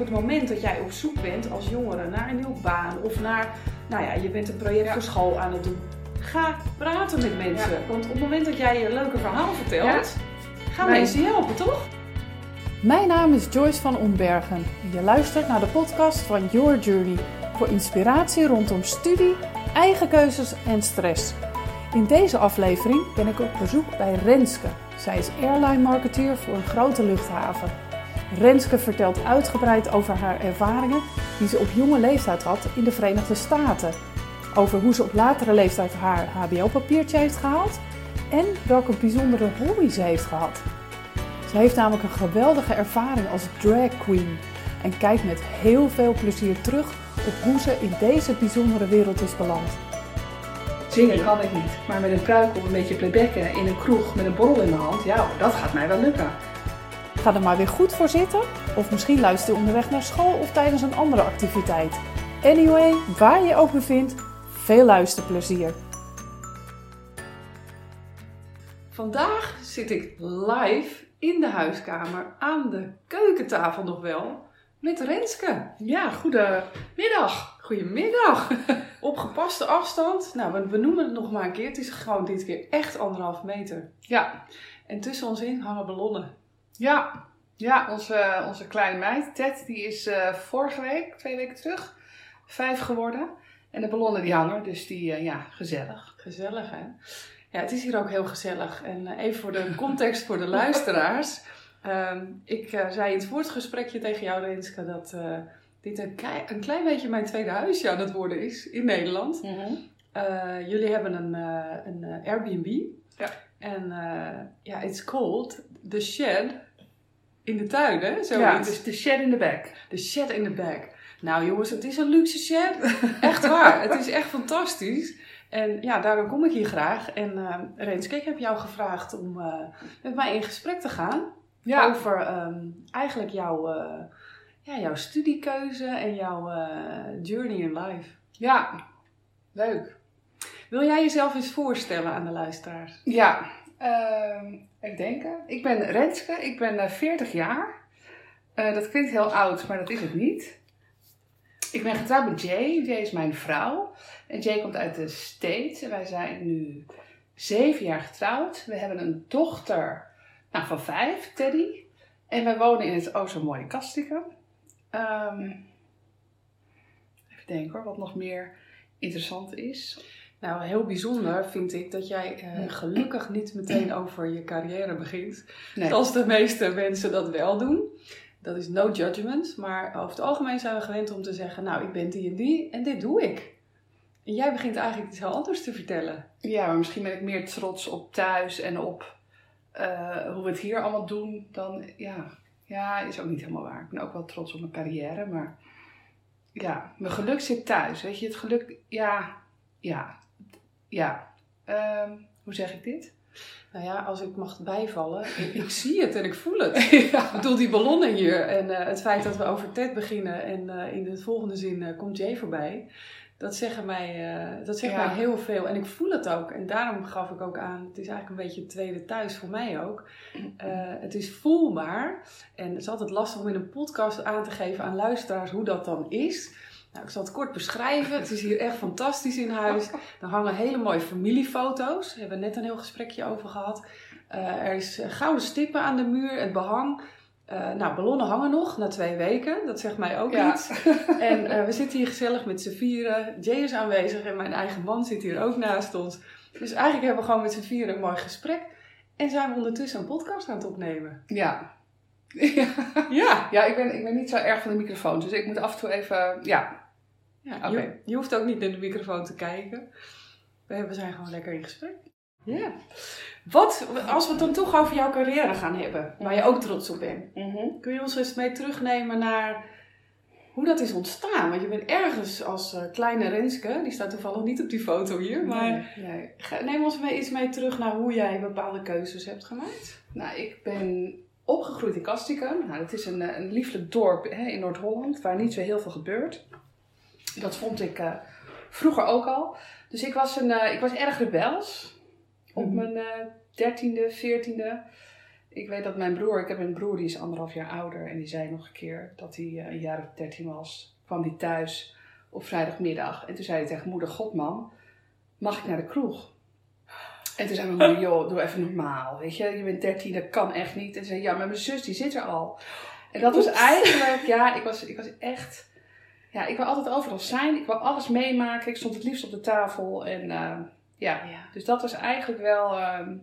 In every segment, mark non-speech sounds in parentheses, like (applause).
op het moment dat jij op zoek bent als jongere naar een nieuwe baan of naar, nou ja, je bent een project Ja. voor school aan het doen. Ga praten met mensen. Ja. Want op het moment dat jij je leuke verhaal vertelt, gaan Mijn- mensen je helpen, toch? Mijn naam is Joyce van Ombergen en je luistert naar de podcast van Your Journey voor inspiratie rondom studie, eigen keuzes en stress. In deze aflevering ben ik op bezoek bij Renske. Zij is airline marketeer voor een grote luchthaven. Renske vertelt uitgebreid over haar ervaringen die ze op jonge leeftijd had in de Verenigde Staten. Over hoe ze op latere leeftijd haar HBO-papiertje heeft gehaald en welke bijzondere hobby ze heeft gehad. Ze heeft namelijk een geweldige ervaring als drag queen en kijkt met heel veel plezier terug op hoe ze in deze bijzondere wereld is beland. Zingen kan ik niet, maar met een pruik of een beetje playbacken in een kroeg met een borrel in mijn hand, ja, dat gaat mij wel lukken. Ga er maar weer goed voor zitten, of misschien luister je onderweg naar school of tijdens een andere activiteit. Anyway, waar je je ook bevindt, veel luisterplezier. Vandaag zit ik live in de huiskamer aan de keukentafel nog wel met Renske. Ja, goedemiddag. Goedemiddag. (laughs) Op gepaste afstand. Nou, we, we noemen het nog maar een keer. Het is gewoon dit keer echt anderhalf meter. Ja, En tussen ons in hangen ballonnen. Ja, ja onze, onze kleine meid, Ted, die is eh, vorige week, twee weken terug, vijf geworden. En de ballonnen die hangen, dus die, eh, ja, gezellig. Gezellig, hè? Ja, het is hier ook heel gezellig. En eh, even voor de context voor de (laughs) luisteraars. Ehm, ik zei in het voortgesprekje tegen jou, Renske, dat dit een, een klein beetje mijn tweede huisje aan het worden is in Nederland. Eh, jullie hebben een, een Airbnb. Ja. En ja, it's called The Shed in de tuin, hè? Zoiets. Ja, dus de shed in the back. De shed in the back. Nou jongens, het is een luxe shed. Echt waar. het is echt fantastisch. En ja, daarom kom ik hier graag. En eh Renske, ik heb jou gevraagd om eh, met mij in gesprek te gaan. Ja, Over ehm, eigenlijk jouw, eh, ja, jouw studiekeuze en jouw journey in life. ja, leuk. Wil jij jezelf eens voorstellen aan de luisteraars? Ja, ik denk het. Ik ben Renske, ik ben eh, 40 jaar. Eh, dat klinkt heel oud, maar dat is het niet. Ik ben getrouwd met Jay. Jay is mijn vrouw. En Jay komt uit de States. En wij zijn nu zeven jaar getrouwd. We hebben een dochter nou, van vijf, Teddy. En wij wonen in het oh zo mooie Kastikum. Ehm, even denken hoor, wat nog meer interessant is. Nou, heel bijzonder vind ik dat jij eh, gelukkig niet meteen over je carrière begint. Nee. Zoals de meeste mensen dat wel doen. Dat is no judgment. Maar over het algemeen zijn we gewend om te zeggen: Nou, ik ben die en die en dit doe ik. En jij begint eigenlijk iets heel anders te vertellen. Ja, maar misschien ben ik meer trots op thuis en op eh, hoe we het hier allemaal doen dan, ja, ja, is ook niet helemaal waar. Ik ben ook wel trots op mijn carrière, maar ja, mijn geluk zit thuis. Weet je, het geluk, ja, ja, ja. Ehm, hoe zeg ik dit? Nou ja, als ik mag bijvallen, (laughs) ik, ik zie het en ik voel het. (laughs) ja. Ik bedoel, die ballonnen hier en eh, het feit dat we over Ted beginnen en eh, in de volgende zin eh, komt Jay voorbij. Dat, zeggen mij, dat zegt Ja. mij heel veel en ik voel het ook. En daarom gaf ik ook aan, het is eigenlijk een beetje het tweede thuis voor mij ook. (clears throat) Het is voelbaar en het is altijd lastig om in een podcast aan te geven aan luisteraars hoe dat dan is. Nou, ik zal het kort beschrijven. Het is hier echt fantastisch in huis. Er hangen hele mooie familiefoto's. Daar hebben we net een heel gesprekje over gehad. Eh, er is eh, gouden stippen aan de muur, het behang. Eh, nou, ballonnen hangen nog na twee weken. Dat zegt mij ook Ja. iets. En we zitten hier gezellig met z'n vieren. Jay is aanwezig en mijn eigen man zit hier ook naast ons. Dus eigenlijk hebben we gewoon met z'n vieren een mooi gesprek. En zijn we ondertussen een podcast aan het opnemen. Ja. (laughs) ja. Ja, Ja, ik ben, ik ben niet zo erg van de microfoon, dus ik moet af en toe even, ja. Ja je, je hoeft ook niet in de microfoon te kijken. We zijn gewoon lekker in gesprek. Ja. Wat, als we het dan toch over jouw carrière gaan hebben, waar je ook trots op bent. Kun je ons eens mee terugnemen naar hoe dat is ontstaan? Want je bent ergens als eh, kleine Renske, die staat toevallig niet op die foto hier, maar Nee, nee. neem ons mee, eens mee terug naar hoe jij bepaalde keuzes hebt gemaakt. Nou, ik ben opgegroeid in Kastikum. Nou, dat is een, eh, een lieflijk dorp hè, in Noord-Holland, waar niet zo heel veel gebeurt. Dat vond ik eh, vroeger ook al. Dus ik was, een, eh, ik was erg rebels. Op Mhm. mijn dertiende, veertiende. Ik weet dat mijn broer, ik heb een broer die is anderhalf jaar ouder. En die zei nog een keer dat hij eh, een jaar of dertien was. Kwam hij thuis op vrijdagmiddag. En toen zei hij tegen moeder, god man, mag ik naar de kroeg? En toen zei mijn moeder, joh, doe even normaal. Weet je, je bent dertien, dat kan echt niet. En toen zei ja, maar mijn zus die zit er al. En dat was eigenlijk, ja, ik was, ik was echt... Ja, ik wil altijd overal zijn. Ik wil alles meemaken. Ik stond het liefst op de tafel. En eh, ja, Ja. dus dat was eigenlijk wel... ehm,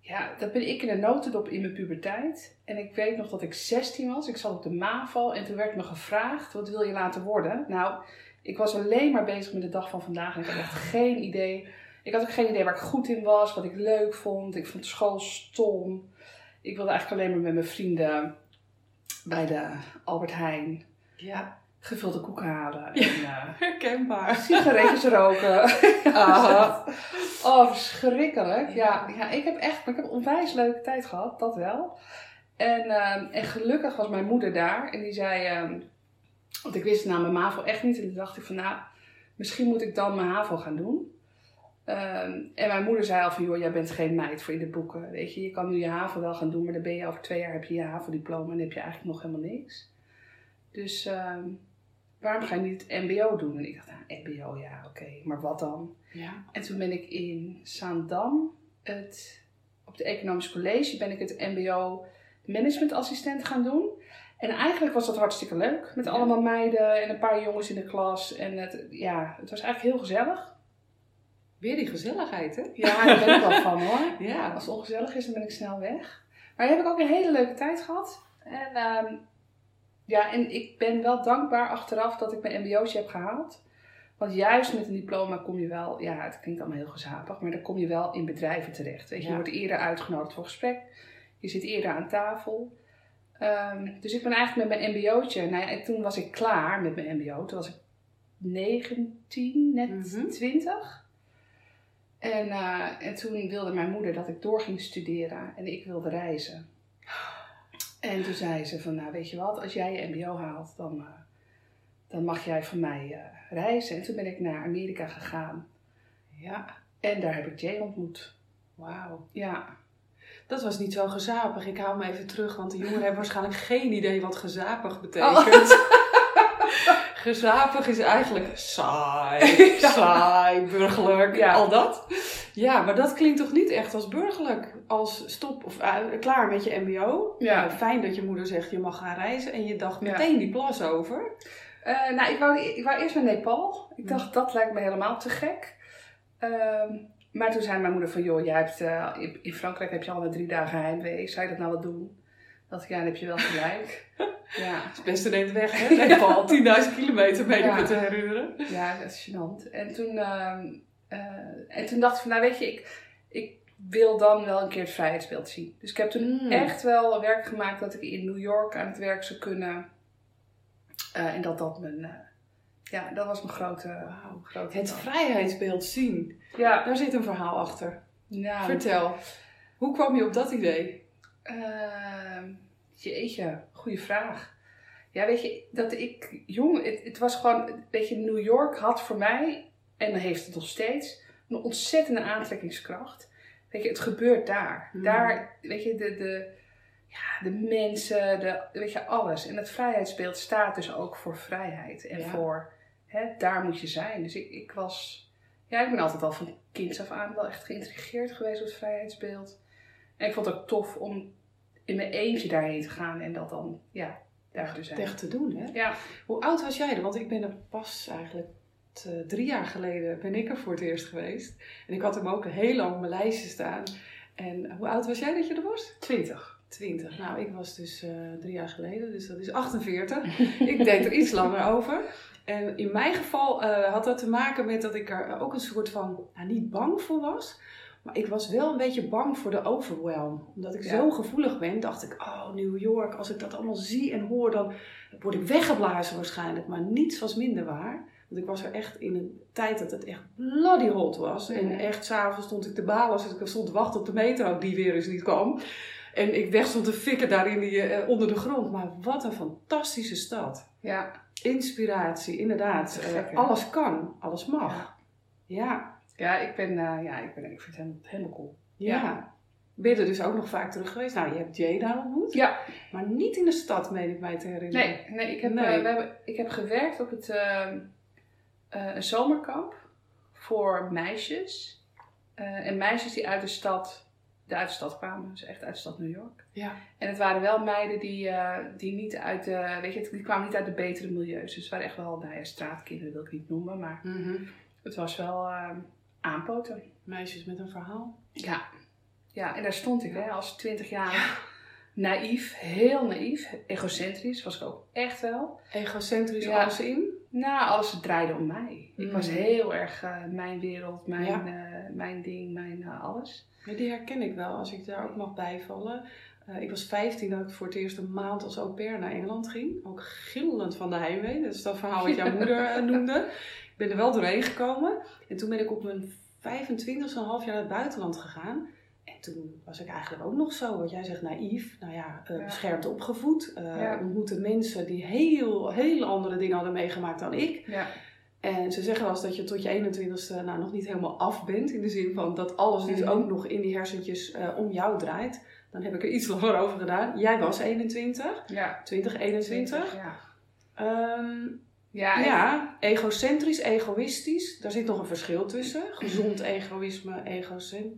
ja, dat ben ik in een notendop in mijn puberteit. En ik weet nog dat ik 16 was. Ik zat op de MAVO en toen werd me gevraagd, wat wil je laten worden? Nou, ik was alleen maar bezig met de dag van vandaag en ik had echt (laughs) geen idee. Ik had ook geen idee waar ik goed in was, wat ik leuk vond. Ik vond school stom. Ik wilde eigenlijk alleen maar met mijn vrienden bij de Albert Heijn Ja, gevulde koeken halen. En, eh, herkenbaar. sigaretjes roken. (laughs) Aha. Oh, verschrikkelijk. Ja, ja ik heb echt maar ik heb een onwijs leuke tijd gehad, dat wel. En, ehm, en gelukkig was mijn moeder daar en die zei, ehm, want ik wist na mijn MAVO echt niet. En toen dacht ik van, nou, misschien moet ik dan mijn HAVO gaan doen. Ehm, en mijn moeder zei al van, joh, jij bent geen meid voor in de boeken. Weet je, je kan nu je HAVO wel gaan doen, maar dan ben je over twee jaar heb je je HAVO-diploma en heb je eigenlijk nog helemaal niks. Dus ehm, waarom ga je niet het MBO doen? En ik dacht, nou, MBO, ja, oké, maar wat dan? Ja. En toen ben ik in Zaandam, het, op de Economisch College, ben ik het MBO managementassistent gaan doen. En eigenlijk was dat hartstikke leuk. Met Ja. allemaal meiden en een paar jongens in de klas. En het, ja, het was eigenlijk heel gezellig. Weer die gezelligheid, hè? Ja, daar ben ik wel van hoor. (laughs) Ja. Als het ongezellig is, dan ben ik snel weg. Maar heb ik ook een hele leuke tijd gehad. En, ehm, ja, en ik ben wel dankbaar achteraf dat ik mijn mbo'tje heb gehaald. Want juist met een diploma kom je wel, ja, het klinkt allemaal heel gezapig, maar dan kom je wel in bedrijven terecht. Weet je, je wordt eerder uitgenodigd voor gesprek. Je zit eerder aan tafel. Ehm, dus ik ben eigenlijk met mijn mbo'tje, nou ja, en toen was ik klaar met mijn mbo. Toen was ik 19, net Mhm. 20. En, eh, en toen wilde mijn moeder dat ik door ging studeren en ik wilde reizen. En toen zei ze van, nou weet je wat, als jij je mbo haalt, dan, eh, dan mag jij van mij eh, reizen. En toen ben ik naar Amerika gegaan Ja. en daar heb ik Jay ontmoet. Wauw. Ja, Dat was niet zo gezapig. Ik hou me even terug, want de jongeren hebben waarschijnlijk geen idee wat gezapig Oh. betekent. (laughs) Gezapig is eigenlijk saai, saai, burgerlijk, Ja. al dat. Ja, maar dat klinkt toch niet echt als burgerlijk? Als stop of eh, klaar met je mbo. Ja. Eh, fijn dat je moeder zegt je mag gaan reizen en je dacht Ja. meteen die plas over. Eh, nou, ik wou, ik wou eerst naar Nepal. Ik Hm. dacht, dat lijkt me helemaal te gek. Ehm, maar toen zei mijn moeder van, joh, jij hebt, eh, in, Frankrijk heb je al na drie dagen heimwee. Zou je dat nou wel doen? dacht ik, ja, dan heb je wel gelijk. (laughs) ja, Het beste neemt weg, hè? Nepal, (laughs) 10.000 kilometer mee Ja. te herinneren. ja, dat is gênant. En toen, eh, en toen dacht ik van, nou weet je, ik, ik wil dan wel een keer het vrijheidsbeeld zien. Dus ik heb toen Mm. echt wel werk gemaakt dat ik in New York aan het werk zou kunnen. Eh, en dat dat mijn, eh, ja, dat was mijn grote, Het vrijheidsbeeld zien. Ja, Daar zit een verhaal achter. nou, Vertel. Hoe kwam je op dat idee? Ehm, jeetje, goede vraag. Ja, weet je, dat ik jong, het, het was gewoon, weet je, New York had voor mij, en dat heeft het nog steeds, een ontzettende aantrekkingskracht. Weet je, het gebeurt daar. Hmm. Daar, weet je, de, de, ja, de mensen, de, weet je, alles. En het vrijheidsbeeld staat dus ook voor vrijheid. En Ja. voor, hè, daar moet je zijn. Dus ik, ik was, ja, ik ben altijd al van kinds af aan wel echt geïntrigeerd geweest door het vrijheidsbeeld. En ik vond het ook tof om in mijn eentje daarheen te gaan en dat dan, ja, daar te zijn. Echt te doen, hè? Ja, Hoe oud was jij dan? Want ik ben er pas eigenlijk drie jaar geleden ben ik er voor het eerst geweest. En ik had hem ook heel lang op mijn lijstje staan. En hoe oud was jij dat je er was? 20. 20. Nou, ik was dus eh, drie jaar geleden, dus dat is 48. (laughs) ik denk er iets langer over. En in mijn geval eh, had dat te maken met dat ik er ook een soort van, nou, niet bang voor was. Maar ik was wel een beetje bang voor de overwhelm. Omdat ik Ja. zo gevoelig ben, dacht ik, oh, New York, als ik dat allemaal zie en hoor, dan word ik weggeblazen waarschijnlijk. Maar niets was minder waar. Want ik was er echt in een tijd dat het echt bloody hot was. En echt, s'avonds stond ik te balen als ik stond te wachten op de metro die weer eens niet kwam. En ik weg stond te fikken daar in die, eh, onder de grond. Maar wat een fantastische stad. Ja, Inspiratie, inderdaad. Eh, gek, alles kan, alles mag. Ja, ja, ik ben, eh, ja, ik ben, ik vind het helemaal, cool. ja. Ja. ben je er dus ook nog vaak terug geweest. Nou, je hebt Jay daar ontmoet. Ja. Maar niet in de stad, meen ik mij te herinneren. Nee, nee, ik, heb, Nee. we hebben, ik heb gewerkt op het, ehm, eh, een zomerkamp voor meisjes. Eh, en meisjes die uit de stad, de uit de stad kwamen. Dus echt uit de stad New York. Ja. En het waren wel meiden die, eh, die niet uit de, weet je, die kwamen niet uit de betere milieus. Dus het waren echt wel, nou ja, straatkinderen wil ik niet noemen. Maar Mhm. het was wel ehm, aanpoten. Meisjes met een verhaal. Ja. Ja, en daar stond ik hè, als 20 jaar naïef, heel naïef, egocentrisch was ik ook echt wel. Egocentrisch Ja. als in. Nou, alles draaide om mij. Ik was Mm. heel erg eh, mijn wereld, mijn, Ja. eh, mijn ding, mijn eh, alles. Ja, die herken ik wel, als ik daar ook mag bijvallen. Ik was 15 dat ik voor het eerst een maand als au pair naar Engeland ging. Ook gillend van de heimwee. Dat is dat verhaal wat jouw (laughs) moeder noemde. Ik ben er wel doorheen gekomen. En toen ben ik op mijn 25 een half jaar naar het buitenland gegaan. En toen was ik eigenlijk ook nog zo, wat jij zegt, naïef. Nou ja, Ja. beschermd opgevoed. Eh, Ja. Ontmoette mensen die heel, hele andere dingen hadden meegemaakt dan ik. Ja. En ze zeggen wel eens dat je tot je 21ste nou, nog niet helemaal af bent. In de zin van dat alles dus Mhm. ook nog in die hersentjes eh, om jou draait. Dan heb ik er iets (laughs) langer over gedaan. Jij was 21, Ja. 2021. Ja. Ja, en- ja, egocentrisch, egoïstisch. Daar zit nog een verschil tussen. Gezond egoïsme, egocent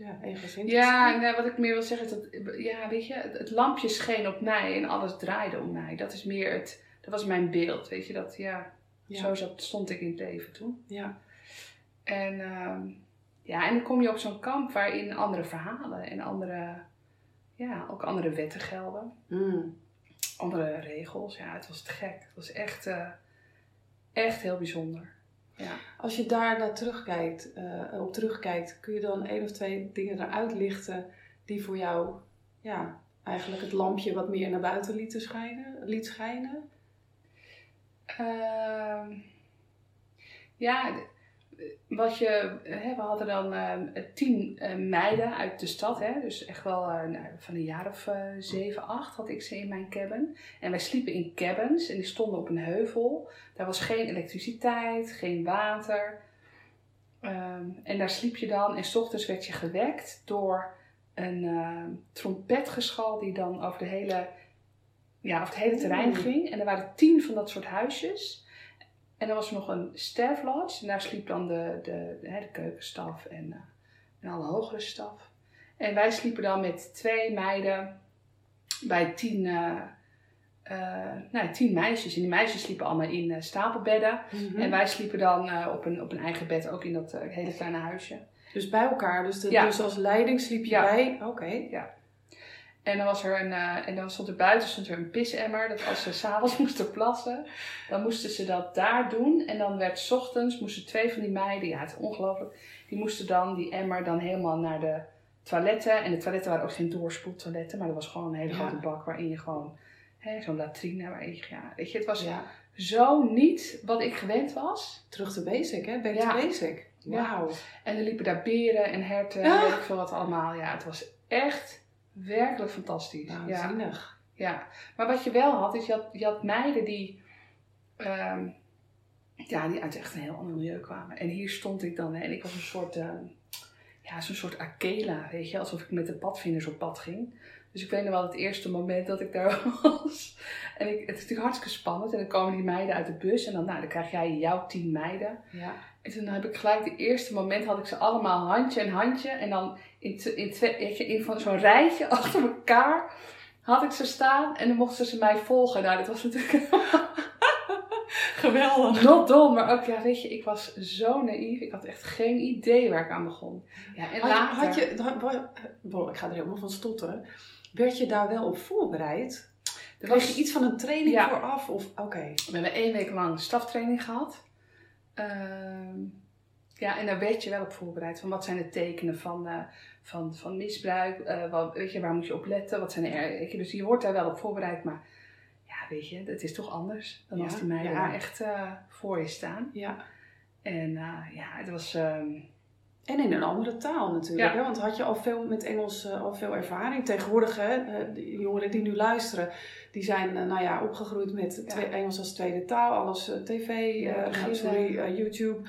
ja. Ja, nee, wat ik meer wil zeggen is dat, ja, weet je, het, het lampje scheen op mij en alles draaide om mij. Dat is meer het, dat was mijn beeld, weet je, dat, ja, ja. zo zat, stond ik in het leven toen. ja. En, ehm, ja, en dan kom je op zo'n kamp waarin andere verhalen en andere, ja, ook andere wetten gelden. Mm. Andere regels, ja, het was te gek. Het was echt, eh, echt heel bijzonder. Ja. Als je daar naar terugkijkt, eh, op terugkijkt, kun je dan één of twee dingen eruit lichten die voor jou ja, eigenlijk het lampje wat meer naar buiten lieten schijnen, liet schijnen? Ehm, ja, wat je, hè, we hadden dan ehm, tien eh, meiden uit de stad, hè, dus echt wel eh, nou, van een jaar of eh, zeven, acht had ik ze in mijn cabin. En wij sliepen in cabins en die stonden op een heuvel. Daar was geen elektriciteit, geen water. Ehm, en daar sliep je dan en s ochtends werd je gewekt door een ehm, trompetgeschal die dan over, de hele, ja, over het hele terrein ging. En er waren tien van dat soort huisjes. En er was nog een staff lodge. En daar sliep dan de, de, de, de keukenstaf en, eh, en alle hogere staf. En wij sliepen dan met twee meiden bij tien, nou, tien meisjes. En die meisjes sliepen allemaal in stapelbedden. Mhm. En wij sliepen dan op, een, op een eigen bed, ook in dat hele kleine huisje. Dus bij elkaar, dus, de, Ja. dus als leiding sliep je Ja. bij. Oké. En dan, was er een, eh, en dan stond er buiten stond er een pisemmer. Dat als ze s'avonds (laughs) moesten plassen, dan moesten ze dat daar doen. En dan werd 's ochtends, moesten twee van die meiden, ja het is ongelooflijk, die moesten dan die emmer dan helemaal naar de toiletten. En de toiletten waren ook geen doorspoeltoiletten, maar er was gewoon een hele Ja. grote bak waarin je gewoon, hè, zo'n latrine waarin je, ja, weet je, het was Ja. zo niet wat ik gewend was. Terug to basic, hè? Back Ja. to basic. Wauw. En er liepen daar beren en herten en Ah. weet ik veel wat allemaal. Ja, het was echt werkelijk fantastisch. Ja. Waanzinnig. Ja, maar wat je wel had, is je had, je had meiden die, ehm, ja, die uit echt een heel ander milieu kwamen. En hier stond ik dan hè, en ik was een soort, ehm, ja, zo'n soort Akela, weet je, alsof ik met de padvinders op pad ging. Dus ik weet nog wel het eerste moment dat ik daar (laughs) was. En ik, het is natuurlijk hartstikke spannend. En dan komen die meiden uit de bus en dan, nou, dan krijg jij jouw tien meiden. Ja. En toen heb ik gelijk het eerste moment had ik ze allemaal handje en handje. En dan in, in, in zo'n rijtje (laughs) achter elkaar had ik ze staan. En dan mochten ze mij volgen. Nou, dat was natuurlijk (laughs) Geweldig. not dom. Maar ook, ja, weet je, ik was zo naïef. Ik had echt geen idee waar ik aan begon. Ja, en Had je, later... had je, had- ik ga er helemaal van stotteren. Werd je daar wel op voorbereid? er was, je iets van een training Ja. vooraf? Of, oké. We hebben één week lang staftraining gehad. Ehm, ja, en daar werd je wel op voorbereid. Van wat zijn de tekenen van, eh, van, van misbruik? Eh, wat, weet je, waar moet je op letten? Wat zijn er, dus je wordt daar wel op voorbereid. Maar ja, weet je, het is toch anders dan Ja, als die meiden ja. daar echt eh, voor je staan. Ja. En eh, ja, het was... ehm, En in een andere taal natuurlijk. Ja. Hè? Want had je al veel met Engels al veel ervaring. Tegenwoordig, hè, de jongeren die nu luisteren, die zijn nou ja, opgegroeid met twee- Engels als tweede taal. Alles tv, sorry, YouTube.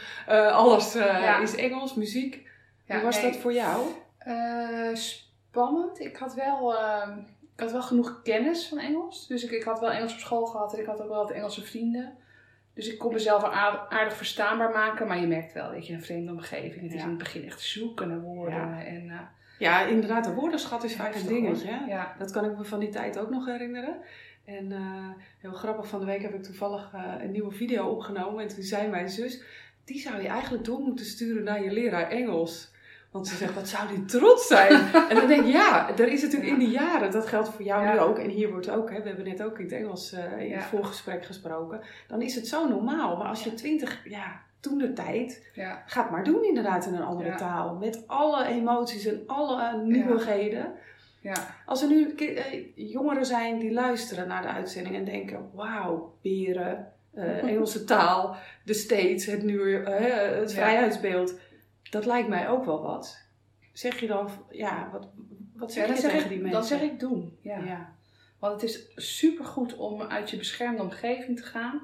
alles is Engels, muziek. Hoe was dat voor jou? Eh, spannend. Ik had wel, ehm, ik had wel genoeg kennis van Engels. Dus ik, ik had wel Engels op school gehad en ik had ook wel wat Engelse vrienden. Dus ik kon mezelf wel aardig, verstaanbaar maken. Maar je merkt wel, weet je, een vreemde omgeving. Het is in het begin echt zoeken naar woorden. Ja. En, eh, Ja, inderdaad, de woordenschat is vaak een dingetje. Ja. Dat kan ik me van die tijd ook nog herinneren. En eh, heel grappig, van de week heb ik toevallig een nieuwe video opgenomen. En toen zei mijn zus, die zou je eigenlijk door moeten sturen naar je leraar Engels. Want ze zegt, wat zou die trots zijn? en dan denk ik, ja, er is natuurlijk in die jaren, dat geldt voor jou Ja. nu ook. En hier wordt ook, hè, we hebben net ook in het Engels eh, in Ja. het voorgesprek gesproken. Dan is het zo normaal. Maar als je twintig, ja, toen de tijd, ja. ga het maar doen inderdaad in een andere taal. Met alle emoties en alle nieuwigheden. ja. Als er nu eh, jongeren zijn die luisteren naar de uitzending en denken: wauw, beren, eh, (laughs) Engelse taal, de States, het, eh, het vrijheidsbeeld. Dat lijkt mij ook wel wat. Zeg je dan, ja, wat, wat zeg Ja, dan je zeg tegen ik, die Dan mensen? zeg ik doen. Ja. ja. Want het is supergoed om uit je beschermde omgeving te gaan.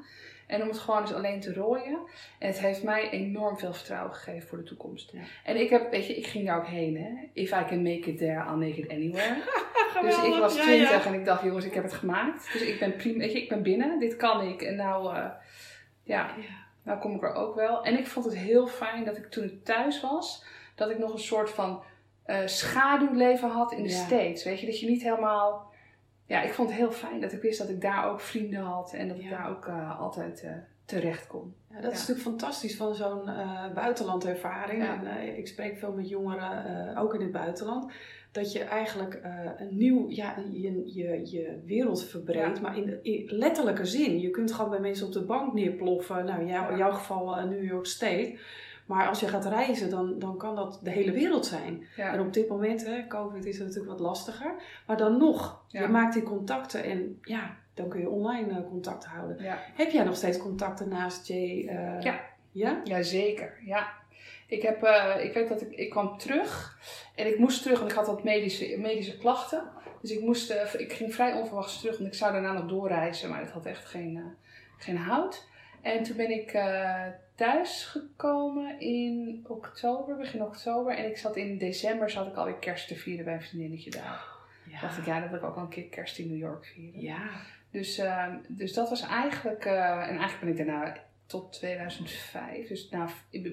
En om het gewoon eens alleen te rooien. En het heeft mij enorm veel vertrouwen gegeven voor de toekomst. Ja. En ik heb, weet je, ik ging daar ook heen hè. If I can make it there, I'll make it anywhere. (laughs) (laughs) dus ik was 20 ja. en ik dacht, jongens, ik heb het gemaakt. Dus ik ben prima, weet je, ik ben binnen. Dit kan ik. En nou, eh, Ja. Nou kom ik er ook wel. En ik vond het heel fijn dat ik toen ik thuis was, dat ik nog een soort van eh, schaduwleven had in de Ja. States. Weet je, dat je niet helemaal... Ja, ik vond het heel fijn dat ik wist dat ik daar ook vrienden had en dat ik daar ook eh, altijd eh, terecht kon. Ja, dat is natuurlijk fantastisch van zo'n buitenlandervaring. En, ik spreek veel met jongeren, ook in het buitenland. Dat je eigenlijk eh, een nieuw, ja, je, je, je wereld verbreedt, Ja. maar in, de- in letterlijke zin. Je kunt gewoon bij mensen op de bank neerploffen. Nou, in jou- in Ja. jouw geval eh, New York State. Maar als je gaat reizen, dan, dan kan dat de hele wereld zijn. En Ja, op dit moment, hè, COVID is natuurlijk wat lastiger. Maar dan nog, Ja. je maakt die contacten en ja, dan kun je online eh, contact houden. ja. Heb jij nog steeds contacten naast Jay? Ja. Ja? ja zeker. Ja. Ik, heb, eh, ik weet dat ik, ik kwam terug en ik moest terug, want ik had wat medische, medische klachten. Dus ik, moest, eh, ik ging vrij onverwachts terug, want ik zou daarna nog doorreizen, maar het had echt geen, eh, geen hout. En toen ben ik thuis gekomen in oktober, begin oktober. En ik zat in december, zat ik alweer kerst te vieren bij een vriendinnetje daar. Ja. dacht ik, ja, dat wil ik ook wel een keer kerst in New York vieren. Ja. Dus, ehm, dus dat was eigenlijk, en eigenlijk ben ik daarna tot 2005, dus na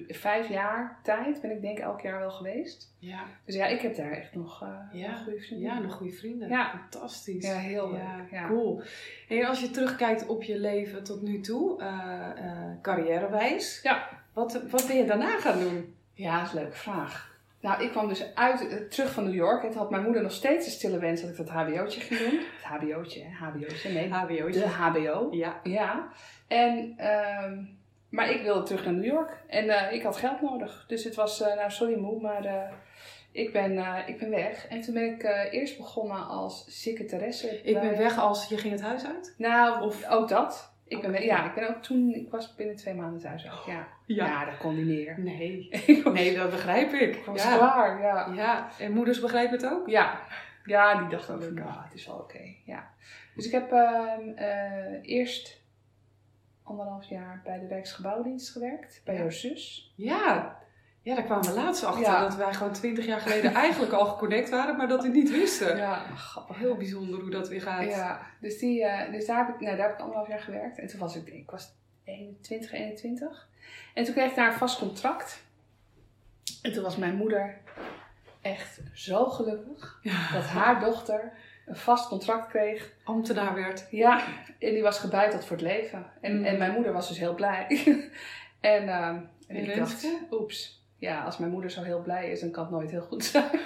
vijf jaar tijd ben ik denk ik elk jaar wel geweest. Ja. Dus ja, ik heb daar echt nog eh Ja. nog goede vrienden. Ja, nog goede vrienden. Ja. Fantastisch. Ja, heel leuk, Ja. Cool. En als je terugkijkt op je leven tot nu toe, eh eh, carrièrewijs, Ja. wat, wat ben je daarna gaan doen? Ja, dat is een leuke vraag. Nou, ik kwam dus uit, terug van New York. En toen had mijn moeder nog steeds een stille wens dat ik dat hbo'tje ging doen. Het hbo'tje, hè? hbo'tje, nee. HBO'tje. De hbo. Ja. Ja. En, ehm, maar ik wilde terug naar New York. En eh, ik had geld nodig. Dus het was, eh, nou sorry moe, maar eh, ik, ben, ik ben weg. En toen ben ik eerst begonnen als secretaresse. Ik bij- ben weg als je ging het huis uit? Nou, Of- ook dat. Ik ben, ja, ik ben ook toen, ik was binnen twee maanden thuis ook. Ja, ja. dat kon niet meer. Nee. (laughs) was, Nee, dat begrijp ik. ik was ja. klaar, ja. ja. En moeders begrijpen het ook? Ja, ja die dacht ook van, nou, het is wel oké. Ja. Dus ik heb ehm, eh, eerst anderhalf jaar bij de Rijksgebouwdienst gewerkt, bij Ja. jouw zus. Ja. Ja, daar kwamen we laatst achter Ja. dat wij gewoon twintig jaar geleden (laughs) eigenlijk al geconnect waren, maar dat we niet wisten. Ja, grappig. Heel bijzonder hoe dat weer gaat. Ja, dus, die, eh, dus daar, heb ik, nou, daar heb ik anderhalf jaar gewerkt. En toen was ik, ik was 21, 21. En toen kreeg ik daar een vast contract. En toen was mijn moeder echt zo gelukkig dat haar dochter een vast contract kreeg Ambtenaar werd. Ja, en die was gebeiteld voor het leven. En, Mm. en mijn moeder was dus heel blij. (laughs) en, ehm, en ik Renske? dacht, oeps. Ja, als mijn moeder zo heel blij is, dan kan het nooit heel goed zijn. (laughs)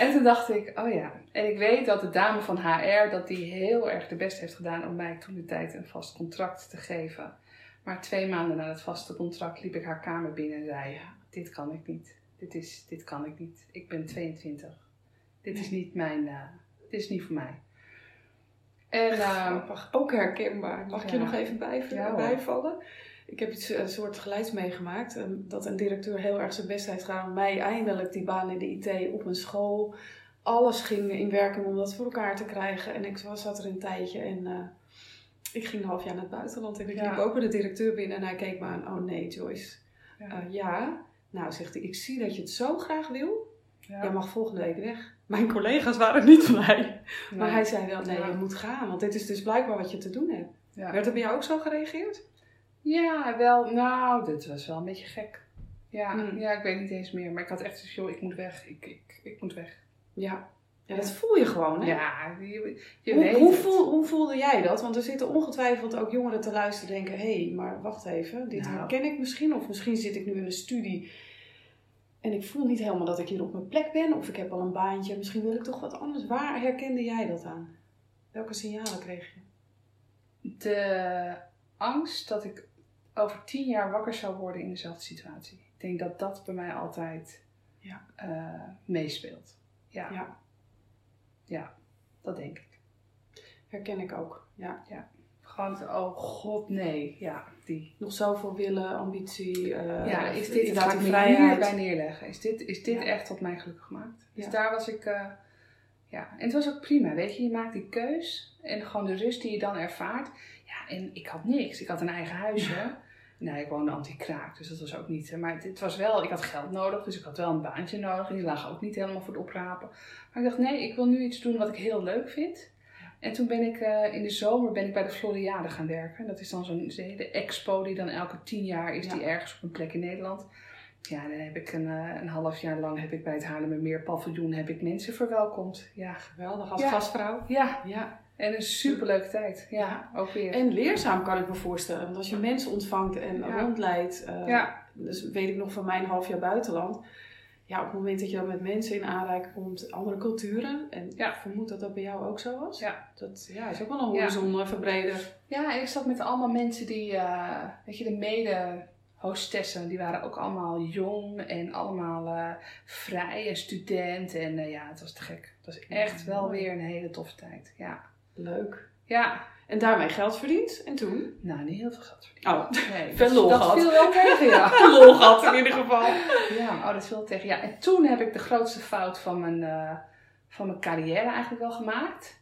en toen dacht ik, oh ja. En ik weet dat de dame van HR, dat die heel erg de best heeft gedaan om mij toen de tijd een vast contract te geven. Maar twee maanden na het vaste contract liep ik haar kamer binnen en zei, dit kan ik niet. Dit, is, dit kan ik niet. Ik ben 22. Dit is niet mijn, eh, dit is niet voor mij. En ehm. Ook herkenbaar. Mag ik je nog even bij, Ja, hoor. bijvallen? Ik heb iets, een soort geluids meegemaakt. eh, Dat een directeur heel erg zijn best heeft gedaan om mij eindelijk die baan in de IT op een school. Alles ging in werking om dat voor elkaar te krijgen. En ik was, zat er een tijdje en eh, ik ging een half jaar naar het buitenland. En ik Ja. liep ook bij de directeur binnen en hij keek me aan. Oh nee, Joyce. Ja. Eh, ja. Nou, zegt hij, ik zie dat je het zo graag wil. Ja. jij mag volgende week weg. Mijn collega's waren niet (laughs) blij. Maar Nee. hij zei wel, nee, je moet gaan. Want dit is dus blijkbaar wat je te doen hebt. Ja. Werd er bij jou ook zo gereageerd? Ja, wel. Nou, dit was wel een beetje gek. Ja, Hmm. ja ik weet niet eens meer. Maar ik had echt zoiets, joh, ik moet weg. Ik, ik, ik moet weg. Ja. Ja, dat voel je gewoon, hè? Ja, je, je Hoe, weet hoe, het. voel, hoe voelde jij dat? Want er zitten ongetwijfeld ook jongeren te luisteren en denken... hé, hey, maar wacht even, dit Nou. herken ik misschien. Of misschien zit ik nu in een studie en ik voel niet helemaal dat ik hier op mijn plek ben. Of ik heb al een baantje, misschien wil ik toch wat anders. Waar herkende jij dat aan? Welke signalen kreeg je? De angst dat ik over tien jaar wakker zou worden in dezelfde situatie. Ik denk dat dat bij mij altijd Ja. eh, meespeelt. Ja. Ja. ja, dat denk ik. Herken ik ook, ja. Gewoon, het, oh god, nee. Ja, die. Nog zoveel willen, ambitie, eh ja, is dit inderdaad ik me hierbij neerleggen? Is dit, is dit Ja. echt wat mij gelukkig maakt? Dus Ja. daar was ik, eh, ja. En het was ook prima, weet je. Je maakt die keus en gewoon de rust die je dan ervaart. Ja, en ik had niks. Ik had een eigen huisje. Nou, ik woonde anti-kraak, dus dat was ook niet. eh, Maar het, het was wel, ik had geld nodig, dus ik had wel een baantje nodig. En die lagen ook niet helemaal voor het oprapen. Maar ik dacht, nee, ik wil nu iets doen wat ik heel leuk vind. En toen ben ik eh, in de zomer ben ik bij de Floriade gaan werken. Dat is dan zo'n hele expo die dan elke tien jaar is Ja. die ergens op een plek in Nederland. Ja, dan heb ik een, eh, een half jaar lang heb ik bij het Haarlemmermeer paviljoen heb ik mensen verwelkomd. Ja, Geweldig als Ja. gastvrouw. ja. Ja. en een superleuke tijd. Ja, Ja. ook weer. En leerzaam kan ik me voorstellen. Want als je mensen ontvangt en rondleidt. eh. Dus weet ik nog van mijn half jaar buitenland. Ja, op het moment dat je dan met mensen in aanraking komt, andere culturen. En Ja. ik vermoed dat dat bij jou ook zo was. Ja. Dat ja, is ook wel een horizon eh, verbreder. Ja, en ik zat met allemaal mensen die, eh, weet je, de mede hostessen, die waren ook allemaal jong en allemaal eh, vrij en student. En eh, ja, het was te gek. Het was echt Ja, wel weer een hele toffe tijd. Ja. Leuk. Ja, En daarmee geld verdiend. En toen? nou, niet heel veel geld. Oh, Nee, Veel (laughs) dat- lol dat gehad. viel wel tegen, ja. (laughs) lol gehad in ieder geval. Ja, oh, dat viel tegen. Ja, en toen heb ik de grootste fout van mijn, eh, van mijn carrière eigenlijk wel gemaakt.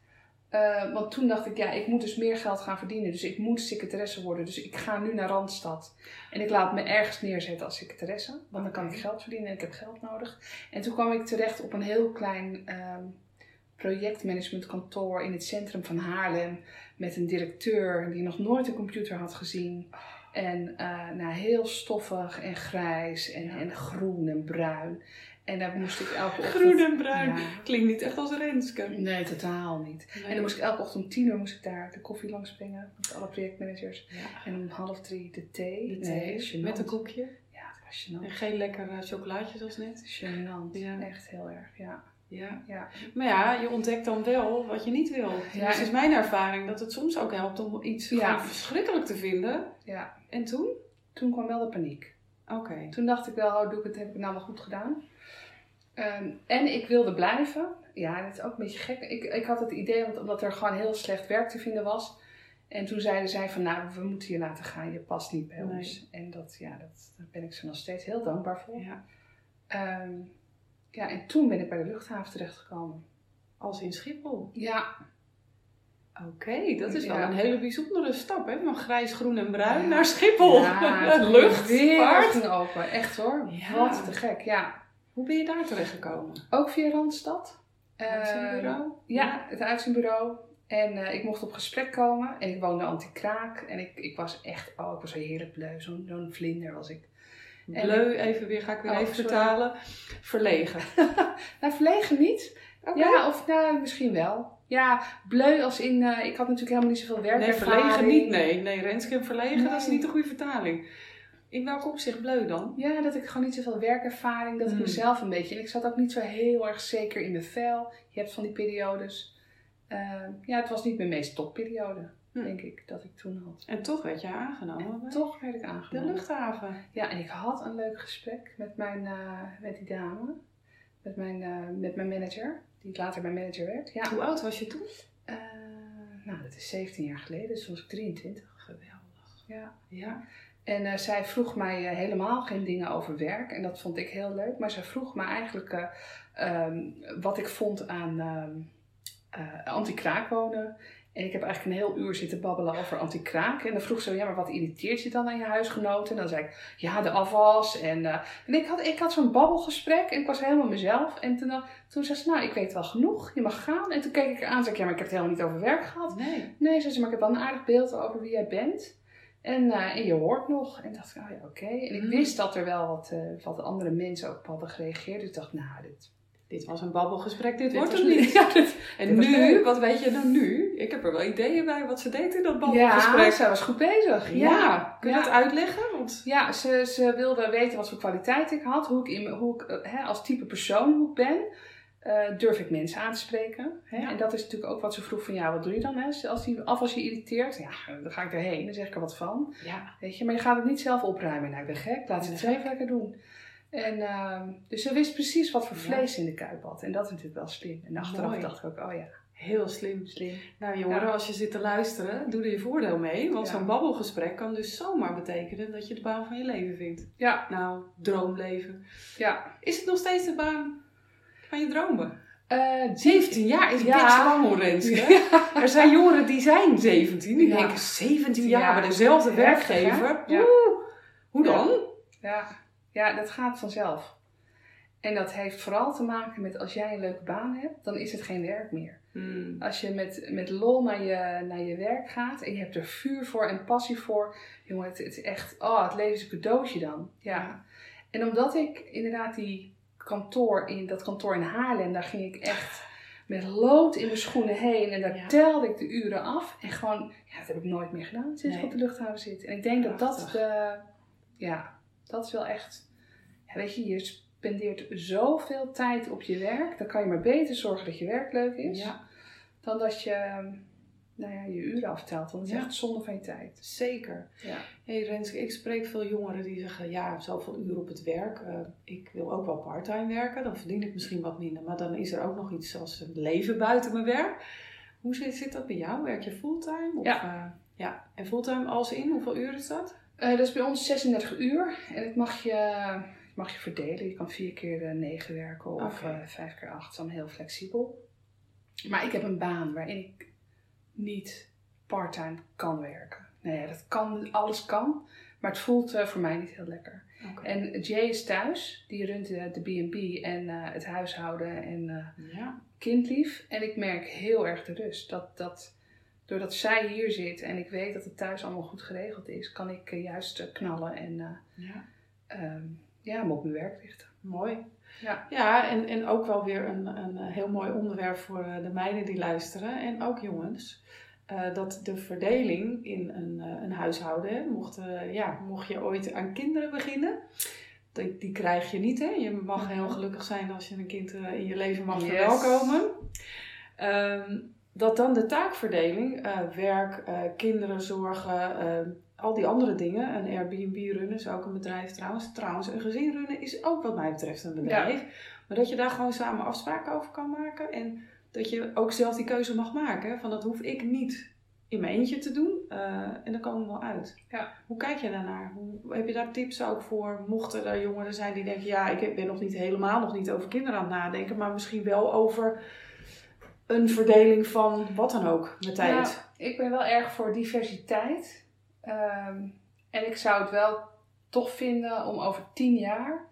Eh, want toen dacht ik, ja, ik moet dus meer geld gaan verdienen. Dus ik moet secretaresse worden. Dus ik ga nu naar Randstad. En ik laat me ergens neerzetten als secretaresse. Want dan kan ik geld verdienen en ik heb geld nodig. En toen kwam ik terecht op een heel klein ehm, projectmanagementkantoor in het centrum van Haarlem. Met een directeur die nog nooit een computer had gezien. En eh, nou, heel stoffig en grijs en, en groen en bruin. En daar moest ik elke ochtend... Groen en bruin. Ja. Klinkt niet echt als Renske. Nee, totaal niet. Nee. En dan moest ik elke ochtend om tien uur moest ik daar de koffie langs brengen. Met alle projectmanagers. Ja. En om half drie de thee. De thee met een koekje. Ja, het was gênant. En geen lekker eh, chocolaatje zoals net. Gênant. Echt heel erg, ja. Ja. ja. Maar ja, je ontdekt dan wel wat je niet wil. Ja. Dus is mijn ervaring dat het soms ook helpt om iets Ja. verschrikkelijk te vinden. ja. En toen? Toen kwam wel de paniek. Oké. Toen dacht ik wel, oh, doe ik het, heb ik het nou wel goed gedaan. Ehm, en ik wilde blijven. Ja, dat is ook een beetje gek. Ik, ik had het idee, want- omdat er gewoon heel slecht werk te vinden was. En toen zeiden zij van, nou, we moeten je laten gaan. Je past niet bij Nee. ons. En dat, ja, dat, daar ben ik ze nog steeds heel dankbaar voor. Ja. Ehm, ja, en toen ben ik bij de luchthaven terechtgekomen. Als in Schiphol. Ja, Oké, dat is wel Ja. een hele bijzondere stap, hè? Van grijs, groen en bruin Ja. naar Schiphol. ja (laughs) Lucht, de vaart. ging open. Echt hoor. Ja. Wat te gek, ja. Hoe ben je daar terechtgekomen? Ook via Randstad. Uitzendbureau? Ehm, Ja, het uitzendbureau. En eh, ik mocht op gesprek komen. En ik woonde anti-kraak. En ik, ik was echt, oh, ik was zo heerlijk bleu. Zo'n zo'n vlinder was ik. Bleu, even weer, ga ik weer Oh, even sorry. vertalen. Verlegen. (laughs) Nou, verlegen niet. Ja, of nou, misschien wel. Ja, bleu als in, eh, ik had natuurlijk helemaal niet zoveel werk. Nee, verlegen niet. Nee, nee Renske en verlegen, dat is niet de goede vertaling. In welk opzicht bleu dan? Ja, dat ik gewoon niet zoveel werkervaring, dat ik Hmm. mezelf een beetje. En ik zat ook niet zo heel erg zeker in mijn vel. Je hebt van die periodes. Ehm, ja, het was niet mijn meest topperiode, Hmm. denk ik, dat ik toen had. En toch werd je aangenomen En toch werd ik de aangenomen. luchthaven. Ja, en ik had een leuk gesprek met, mijn, eh, met die dame. Met mijn, eh, met mijn manager, die later mijn manager werd. Ja. Hoe oud was je toen? Eh, nou, dat is 17 jaar geleden, dus toen was ik 23. Geweldig. Ja. Ja. En zij vroeg mij helemaal geen dingen over werk. En dat vond ik heel leuk. Maar zij vroeg me eigenlijk eh, ehm, wat ik vond aan eh, anti-kraakwonen. En ik heb eigenlijk een heel uur zitten babbelen over anti-kraak. En dan vroeg ze, ja, maar wat irriteert je dan aan je huisgenoten? En dan zei ik, ja, de afwas. En, eh, en ik had, ik had zo'n babbelgesprek en ik was helemaal mezelf. En toen, toen zei ze, nou, ik weet wel genoeg, je mag gaan. En toen keek ik haar aan en zei ik, ja, maar ik heb het helemaal niet over werk gehad. Nee. Nee, zei ze, maar ik heb wel een aardig beeld over wie jij bent. En, eh, en je hoort nog. En dacht ik, oh ja, oké. En ik Mm. wist dat er wel wat, eh, wat andere mensen ook op hadden gereageerd. Dus ik dacht, nou, dit, Dit was een babbelgesprek, dit, dit wordt hem niet. (laughs) Ja, dit- (laughs) En dit nu, wat weet je dan nu? Ik heb er wel ideeën bij wat ze deed in dat ja, babbelgesprek. zij was goed bezig. Ja, kun je Ja. dat uitleggen? Want Ja, ze, ze wilde weten wat voor kwaliteit ik had, hoe ik, in, hoe ik eh, hè, als type persoon hoe ik ben. Eh, durf ik mensen aan te spreken? Hè? Ja. En dat is natuurlijk ook wat ze vroeg van, ja, wat doe je dan? Hè? Als die afwas je irriteert, ja, dan ga ik erheen, dan zeg ik er wat van. ja, Weet je, maar je gaat het niet zelf opruimen. Nou, ik ben gek, laat ze het zelf lekker doen. En, ehm, dus ze wist precies wat voor vlees in de kuip had. En dat is natuurlijk wel slim. En achteraf Mooi. dacht ik ook, oh ja, heel slim. slim. Nou jongeren, als je zit te luisteren, doe er je voordeel mee. Want Ja. zo'n babbelgesprek kan dus zomaar betekenen dat je de baan van je leven vindt. Ja, Nou, droomleven. ja. Is het nog steeds de baan van je dromen? Eh, 17 jaar is Ja. best lang hoor. Er zijn jongeren die zijn 17. Die Ja. denken 17 Ja. jaar bij dezelfde werkgever. Oeh, hoe dan? Ja, ja, dat gaat vanzelf. En dat heeft vooral te maken met als jij een leuke baan hebt, dan is het geen werk meer. Hmm. Als je met, met lol naar je, naar je werk gaat en je hebt er vuur voor en passie voor, jongen, het, het is echt, oh, het leven is een cadeautje dan. Ja. En omdat ik inderdaad die kantoor in, dat kantoor in Haarlem, daar ging ik echt met lood in mijn schoenen heen en daar Ja. telde ik de uren af. En gewoon, ja, dat heb ik nooit meer gedaan sinds Nee. ik op de luchthaven zit. En ik denk dat dat de, ja, dat is wel echt, weet je, je spendeert zoveel tijd op je werk, dan kan je maar beter zorgen dat je werk leuk is, Ja, dan dat je, nou ja, je uren aftelt. Want dat is Ja. echt zonde van je tijd. zeker. Ja. Hey Renske, ik spreek veel jongeren die zeggen, ja, zoveel uur op het werk. eh, ik wil ook wel parttime werken, dan verdien ik misschien wat minder. Maar dan is er ook nog iets als een leven buiten mijn werk. Hoe zit, zit dat bij jou? Werk je fulltime? Of, Ja. eh, ja. En fulltime als in? Hoeveel uur is dat? Eh, dat is bij ons 36 uur en het mag je, mag je verdelen. Je kan vier keer eh, negen werken of eh, vijf keer acht. Dat is dan heel flexibel. Maar ik heb een baan waarin ik niet parttime kan werken. Nou ja, dat kan, alles kan, maar het voelt eh, voor mij niet heel lekker. En Jay is thuis, die runt de B&B en eh, het huishouden en Ja, kindlief. En ik merk heel erg de rust. Dat, dat, doordat zij hier zit en ik weet dat het thuis allemaal goed geregeld is, kan ik juist knallen en ja. ehm, ja, me op mijn werk richten. Mooi. Ja. Ja, en, en ook wel weer een, een eh, heel mooi onderwerp voor eh, de meiden die luisteren en ook jongens. Eh, dat de verdeling in een, een huishouden, mocht, ja, mocht je ooit aan kinderen beginnen, die, die krijg je niet. Hè? Je mag heel gelukkig zijn als je een kind in je leven mag Yes. verwelkomen. Ehm, dat dan de taakverdeling, werk, kinderen zorgen, eh, al die andere dingen, een Airbnb runnen is ook een bedrijf trouwens. Trouwens, een gezin runnen is ook wat mij betreft een bedrijf. Maar dat je daar gewoon samen afspraken over kan maken en dat je ook zelf die keuze mag maken. Van dat hoef ik niet in mijn eentje te doen eh, en dan komen we wel uit. Ja. Hoe kijk je daarnaar? Hoe, heb je daar tips ook voor? Mochten er jongeren zijn die denken, ja, ik ben nog niet helemaal nog niet over kinderen aan het nadenken, maar misschien wel over een verdeling van wat dan ook met tijd. Ja, ik ben wel erg voor diversiteit. Ehm, en ik zou het wel tof vinden om over tien jaar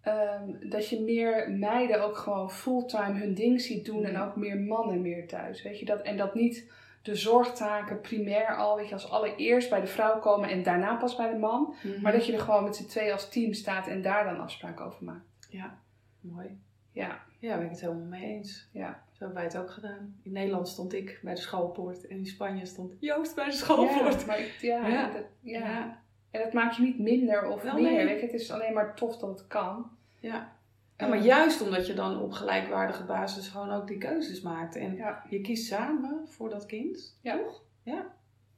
ehm, dat je meer meiden ook gewoon fulltime hun ding ziet doen en Mhm. ook meer mannen meer thuis. Weet je dat? En dat niet de zorgtaken primair al, weet je, als allereerst bij de vrouw komen en daarna pas bij de man. Mhm. Maar dat je er gewoon met z'n twee als team staat en daar dan afspraken over maakt. Ja, mooi. Ja, Ja, ben ik het helemaal mee eens. ja. Zo hebben wij het ook gedaan. In Nederland stond ik bij de schoolpoort en in Spanje stond Joost bij de schoolpoort. Ja, maar ik- ja, Ja. Dat, ja. ja. En dat maakt je niet minder of Wel, meer. nee. Het is alleen maar tof dat het kan. Ja. Ja, maar juist omdat je dan op gelijkwaardige basis gewoon ook die keuzes maakt. En Ja. je kiest samen voor dat kind. Ja. Toch? Ja.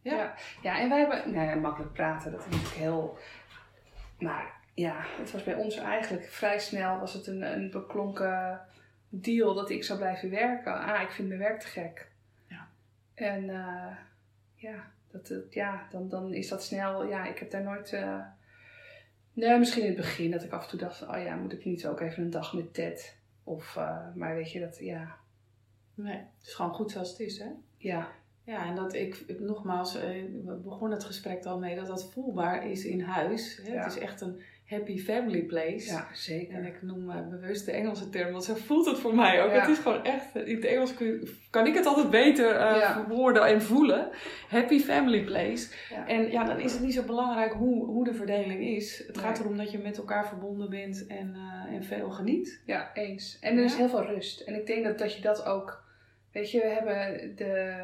Ja. ja, en wij hebben, nou ja, makkelijk praten, dat is natuurlijk heel, maar ja, het was bij ons eigenlijk vrij snel, was het een, een beklonken deal dat ik zou blijven werken. Ah, ik vind mijn werk te gek. Ja. En eh, ja, dat, ja dan, dan is dat snel, ja, ik heb daar nooit, eh, nee, misschien in het begin dat ik af en toe dacht, oh ja, moet ik niet ook even een dag met Ted? Of, eh, maar weet je, dat, ja, Nee, het is gewoon goed zoals het is, hè? ja, Ja, en dat ik, ik- nogmaals, eh, we begonnen het gesprek al mee, dat dat voelbaar is in huis. Hè? Ja. Het is echt een happy family place. Ja, zeker. En ik noem eh, bewust de Engelse term, want zo voelt het voor mij ook. Ja. Het is gewoon echt, in het Engels kun kan ik het altijd beter eh, Ja. verwoorden en voelen. Happy family place. En ja, dan is het niet zo belangrijk hoe, hoe de verdeling is. Het gaat erom dat je met elkaar verbonden bent en, eh, en veel geniet. Ja, eens. En er is heel veel rust. En ik denk dat, dat je dat ook... Weet je, we hebben de,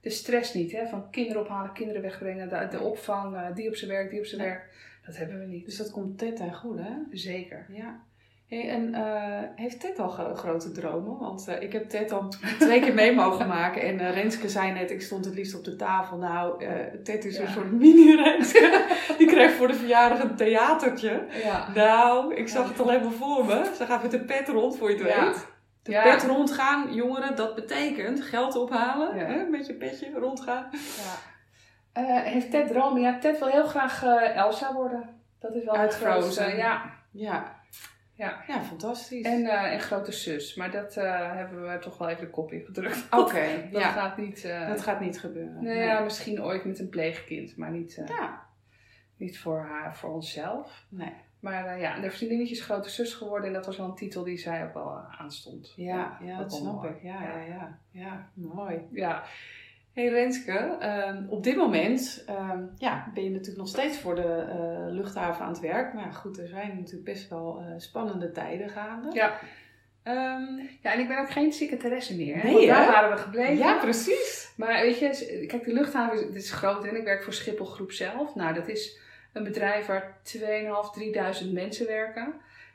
de stress niet, hè? Van kinderen ophalen, kinderen wegbrengen, de, de opvang, eh, die op zijn werk, die op zijn werk. Dat hebben we niet. Dus dat komt Ted ten goede, hè? Zeker. Ja. Hey, en eh, heeft Ted al gro- grote dromen? Want eh, ik heb Ted al twee keer mee mogen (laughs) maken. En Renske zei net, ik stond het liefst op de tafel. Nou, Ted is Ja. een soort mini-Renske. (laughs) Die kreeg voor de verjaardag een theatertje. Ja. Nou, ik zag het al helemaal voor me. Ze gaat met de pet rond, voor je het weet. De Ja. pet rondgaan, jongeren, dat betekent geld ophalen. Ja. Hè, met je petje rondgaan. Ja. Eh, heeft Ted dromen? Ja, Ted wil heel graag eh, Elsa worden. Dat is wel Uit het grootste. Frozen. Ja. Ja. Ja. Ja, fantastisch. En, eh, en grote zus. Maar dat hebben we toch wel even de kop in gedrukt. Oké, (laughs) Dat gaat niet... Dat gaat niet gebeuren. nou ja, misschien ooit met een pleegkind. Maar niet, Ja. niet voor, haar, voor onszelf. Nee. Maar eh, ja, de vriendinnetje is grote zus geworden. En dat was wel een titel die zij ook wel eh, aanstond. Ja, ja, dat snap mooi. ik. Ja, ja, ja. Ja, mooi. Ja, Hey Renske, ehm, op dit moment ehm, ja, ben je natuurlijk nog steeds voor de eh, luchthaven aan het werk. Maar goed, er zijn natuurlijk best wel spannende tijden gaande. ja. Ehm, ja, en ik ben ook geen secretaresse meer. Hè? Nee, Want daar hè? waren we gebleven. ja, precies. Maar weet je, kijk, de luchthaven is, het is groot en ik werk voor Schiphol Groep zelf. Nou, dat is een bedrijf waar 2.500, 3.000 mensen werken.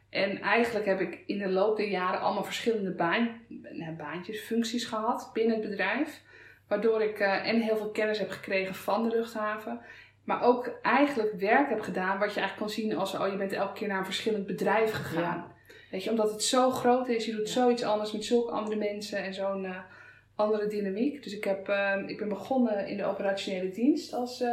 En eigenlijk heb ik in de loop der jaren allemaal verschillende baan, nou, baantjes, functies gehad binnen het bedrijf. Waardoor ik eh, en heel veel kennis heb gekregen van de luchthaven. Maar ook eigenlijk werk heb gedaan wat je eigenlijk kan zien als... oh, je bent elke keer naar een verschillend bedrijf gegaan. Weet je, omdat het zo groot is. Je doet zoiets anders met zulke andere mensen en zo'n eh, andere dynamiek. Dus ik, heb, eh, ik ben begonnen in de operationele dienst als,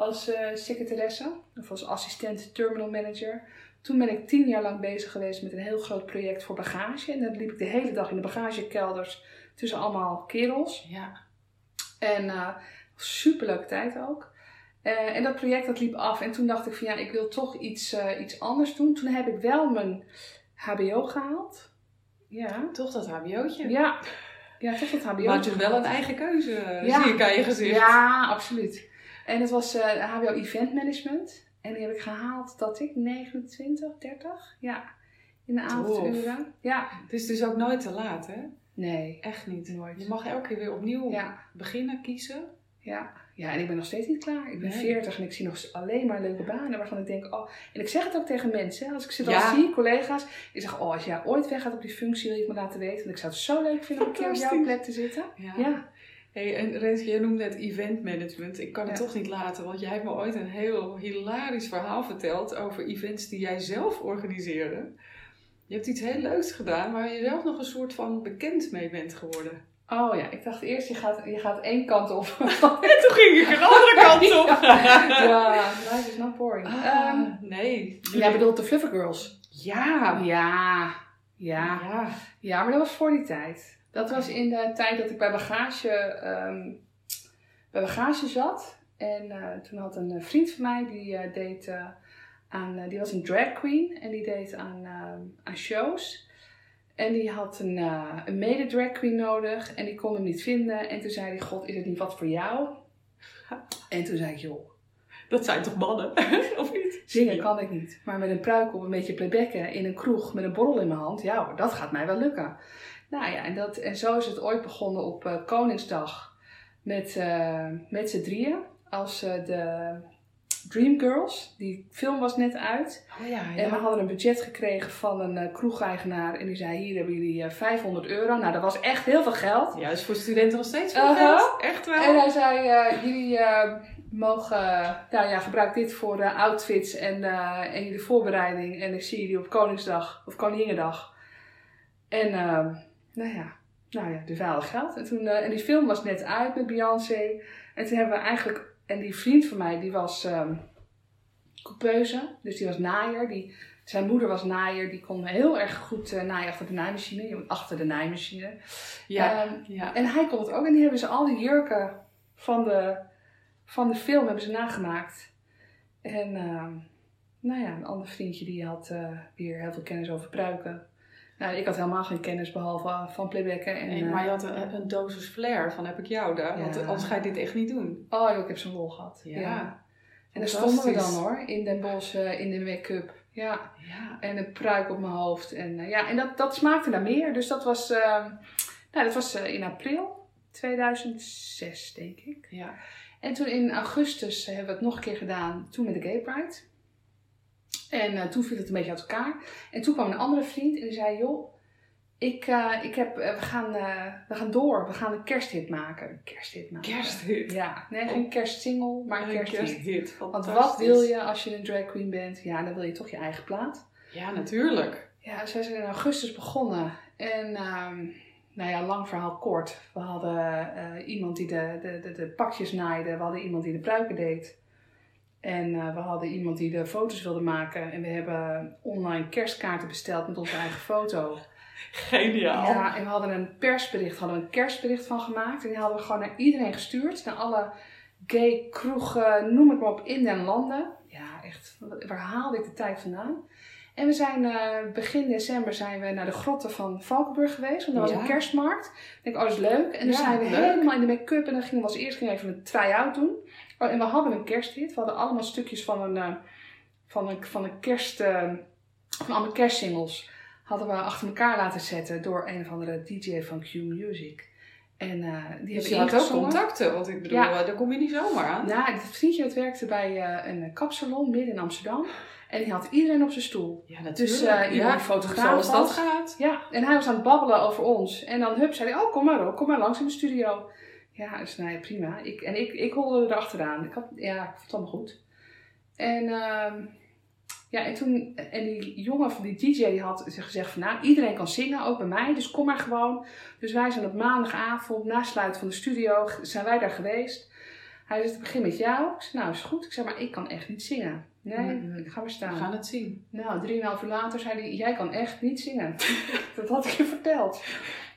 als eh, secretaresse. Of als assistent terminal manager. Toen ben ik tien jaar lang bezig geweest met een heel groot project voor bagage. En dan liep ik de hele dag in de bagagekelders tussen allemaal kerels. Ja, En uh, superleuke tijd ook. Eh, en dat project dat liep af. En toen dacht ik van ja, ik wil toch iets, iets anders doen. Toen heb ik wel mijn HBO gehaald. Ja. toch dat hbo'tje. Ja. Ja, toch dat HBO. Maar toen wel een eigen keuze, Ja. zie ik aan je gezicht. Ja, absoluut. En het was eh, HBO Event Management. En die heb ik gehaald dat ik 29, 30. Ja. In de avonduren. Ja. Het is dus ook nooit te laat, hè? Nee. Echt niet. Nooit. Je mag elke keer weer opnieuw Ja. beginnen, kiezen. Ja. ja, en ik ben nog steeds niet klaar. Ik ben Nee. 40 en ik zie nog alleen maar leuke banen waarvan ik denk, oh. En ik zeg het ook tegen mensen, als ik ze dan Ja. zie, collega's. Ik zeg, oh, als jij ooit weggaat op die functie, wil je het me laten weten. Want ik zou het zo leuk vinden om een keer op jouw plek te zitten. Ja. Ja. Hey, en Renske, jij noemde het event management. Ik kan het Ja. toch niet laten, want jij hebt me ooit een heel hilarisch verhaal verteld over events die jij zelf organiseerde. Je hebt iets heel leuks gedaan waar je zelf nog een soort van bekend mee bent geworden. Oh ja, ik dacht eerst, je gaat, je gaat één kant op. (laughs) En toen ging ik een andere (laughs) kant op. ja, life is not boring. Ah, Ehm, nee. jij bedoelt de Fluffer Girls? Ja, ja. Ja. Ja, maar dat was voor die tijd. Dat was in de tijd dat ik bij bagage, ehm, bij bagage zat. En eh, toen had een eh, vriend van mij, die eh, deed aan, die was een drag queen. En die deed aan, aan shows. En die had een, een mede drag queen nodig. En die kon hem niet vinden. En toen zei hij, god, is het niet wat voor jou? En toen zei ik, joh, Dat zijn toch mannen? (laughs) of niet? Zingen kan ik niet. Maar met een pruik op een beetje playbacken in een kroeg met een borrel in mijn hand, ja hoor, dat gaat mij wel lukken. Nou ja, en, dat, en zo is het ooit begonnen op eh, Koningsdag met, eh, met z'n drieën. Als eh, de Dreamgirls. Die film was net uit. Oh ja, En we hadden een budget gekregen van een kroegeigenaar. En die zei, hier hebben jullie eh, 500 euro. Nou, dat was echt heel veel geld. Ja, is voor studenten nog steeds veel geld. Echt wel. En hij zei, jullie mogen, nou ja, gebruik dit voor eh, outfits en, en jullie voorbereiding. En ik zie jullie op Koningsdag of Koninginnedag. En, eh, nou ja, nou ja, we hadden geld. En, toen, eh, en die film was net uit met Beyoncé. En toen hebben we eigenlijk, en die vriend van mij, die was ehm coupeuse. Dus die was naaier. Die, zijn moeder was naaier. Die kon heel erg goed eh, naaien achter de naaimachine. Achter de naaimachine. ja, Ehm, ja. en hij kon het ook. En die hebben ze al die jurken van de, van de film hebben ze nagemaakt. En ehm, nou ja, een ander vriendje die had eh, weer heel veel kennis over pruiken. Nou, ik had helemaal geen kennis behalve van playbacken. En, Nee, eh, maar je had een, een dosis flair van heb ik jou daar. Want anders ga je dit echt niet doen. Oh ik heb zo'n lol gehad. Ja. En daar stonden we dan hoor, in Den Bosch, eh, in de make-up. Ja, Ja. en een pruik op mijn hoofd. En, eh, ja, en dat, dat smaakte naar meer. Dus dat was, nou, dat was eh, in april 2006, denk ik. ja. En toen in augustus hebben we het nog een keer gedaan, toen met de Gay Pride. En eh, toen viel het een beetje uit elkaar. En toen kwam een andere vriend en die zei, joh, ik, eh, ik heb, eh, we, gaan, we gaan door, we gaan een kersthit maken. Een kersthit maken. Kersthit. Ja, nee, geen kerstsingle, maar een kersthit. kersthit. Want wat wil je als je een drag queen bent? Ja, dan wil je toch je eigen plaat. Ja, natuurlijk. Ja, wij zijn in augustus begonnen. En ehm, nou ja, lang verhaal kort. We hadden iemand die de, de, de, de pakjes naaide. We hadden iemand die de pruiken deed. En eh, we hadden iemand die de foto's wilde maken. En we hebben online kerstkaarten besteld met onze eigen foto. (laughs) Geniaal. Ja, en we hadden een persbericht, hadden we een kerstbericht van gemaakt. En die hadden we gewoon naar iedereen gestuurd. Naar alle gay kroegen, noem het maar op, in den landen. Ja, echt, waar haalde ik de tijd vandaan? En we zijn eh, begin december zijn we naar de grotten van Valkenburg geweest. Want daar was Ja. een kerstmarkt. Ik denk, oh, dat is leuk. En dan Ja, zijn we leuk. helemaal in de make-up. En dan gingen we als eerst gingen even een try-out doen. Oh, en we hadden een kersthit. We hadden allemaal stukjes van een, eh, van een, van een kerst... eh, van allemaal kerstsingles hadden we achter elkaar laten zetten door een of andere DJ van Q Music. En eh, die Dus hebben ook contacten, want ik bedoel, Ja. daar kom je niet zomaar aan. Nou, het vriendje dat werkte bij een kapsalon midden in Amsterdam. En die had iedereen op zijn stoel. Ja, natuurlijk. Dus iemand die fotograaf Zoals dat gaat. Ja, en hij was aan het babbelen over ons. En dan hup, zei hij, oh kom maar op, kom maar langs in de studio. Ja, dus nou ja, prima. Ik, en ik, ik holde erachteraan. Ik had, ja, ik vond het allemaal goed. En, ehm, ja, en toen, en die jongen van die DJ had gezegd van, nou, iedereen kan zingen, ook bij mij, dus kom maar gewoon. Dus wij zijn op maandagavond, na sluiten van de studio, zijn wij daar geweest. Hij zegt, ik begin met jou. Ik zei, nou, is goed. Ik zei, maar ik kan echt niet zingen. Nee, ik ga maar We staan. gaan het zien. Nou, drieënhalf uur later zei hij, jij kan echt niet zingen. (laughs) dat had ik je verteld.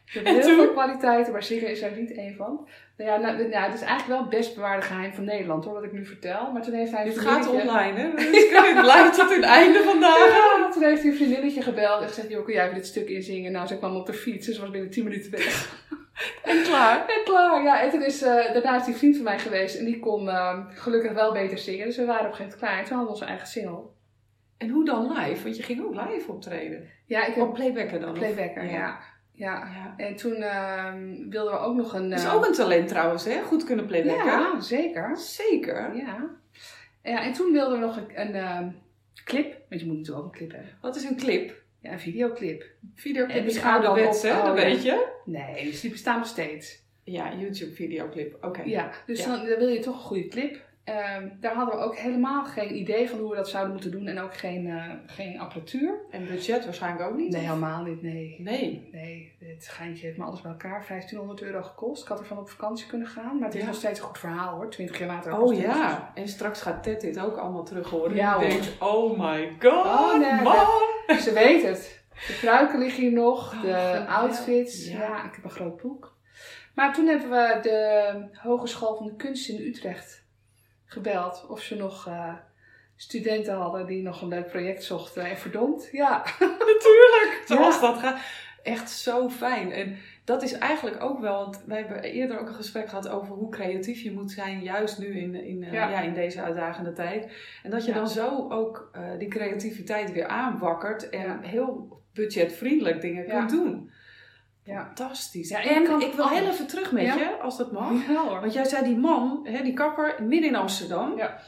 Je hebt En heel toen? veel kwaliteiten, maar zingen is er niet één van. Nou ja, nou, nou, het is eigenlijk wel het best bewaarde geheim van Nederland, hoor, wat ik nu vertel. Maar toen heeft hij Dit gaat online, hè? Dus het blijft tot het einde vandaag. Ja, toen heeft hij een vriendinnetje gebeld en gezegd, joh, kun jij even dit stuk inzingen? Nou, ze kwam op de fiets, dus ze was binnen 10 minuten weg. (laughs) En klaar. En klaar, ja. En toen is, eh, daarna is die vriend van mij geweest en die kon eh, gelukkig wel beter zingen. Dus we waren op een gegeven moment klaar. En toen hadden we onze eigen single. En hoe dan live? Want je ging ook live optreden. Ja, ik heb Op playbacken dan? playbacker, Ja. ja. Ja. Ja. En toen ehm, wilden we ook nog een... Dat is eh, ook een talent trouwens, hè? Goed kunnen playbacken. Ja, zeker. Zeker. Ja. ja. En toen wilden we nog een, een ehm, clip. Want je moet natuurlijk ook een clip hebben. Wat is een clip? Ja, een videoclip. Videoclip is ouderwets, hè? dat weet je. Nee, dus die bestaan nog steeds. Ja, YouTube videoclip. Oké. Ja, dus Ja. Dan, dan wil je toch een goede clip. Ehm, daar hadden we ook helemaal geen idee van hoe we dat zouden moeten doen. En ook geen, eh, geen apparatuur. En budget waarschijnlijk ook niet? Nee, of? helemaal niet. Nee. Nee. Nee, het geintje heeft me alles bij elkaar 1500 euro gekost. Ik had ervan op vakantie kunnen gaan, maar het is nog steeds een goed verhaal hoor. 20 jaar later. Oh ja. En straks gaat Ted dit ook allemaal terug horen. Ja, en hoor. denkt, oh my god, Oh, nee, man. Ze weet het. De pruiken liggen hier nog, Oh, de outfits. Ja. Ja. ik heb een groot boek. Maar toen hebben we de Hogeschool van de Kunst in Utrecht gebeld of ze nog eh, studenten hadden die nog een leuk project zochten. En verdomd, ja. (laughs) Natuurlijk, zoals Ja. dat gaat. Echt zo fijn. En dat is eigenlijk ook wel, want wij hebben eerder ook een gesprek gehad over hoe creatief je moet zijn, juist nu in, in, eh, Ja. ja. in deze uitdagende tijd. En dat je Ja. dan zo ook eh, die creativiteit weer aanwakkert en heel budgetvriendelijk dingen kunt doen. Ja. Fantastisch. Ja, en kan ik wil heel even terug met Ja. je, als dat mag. Ja hoor. Want jij zei die man, hè, die kapper, midden in Amsterdam, Ja.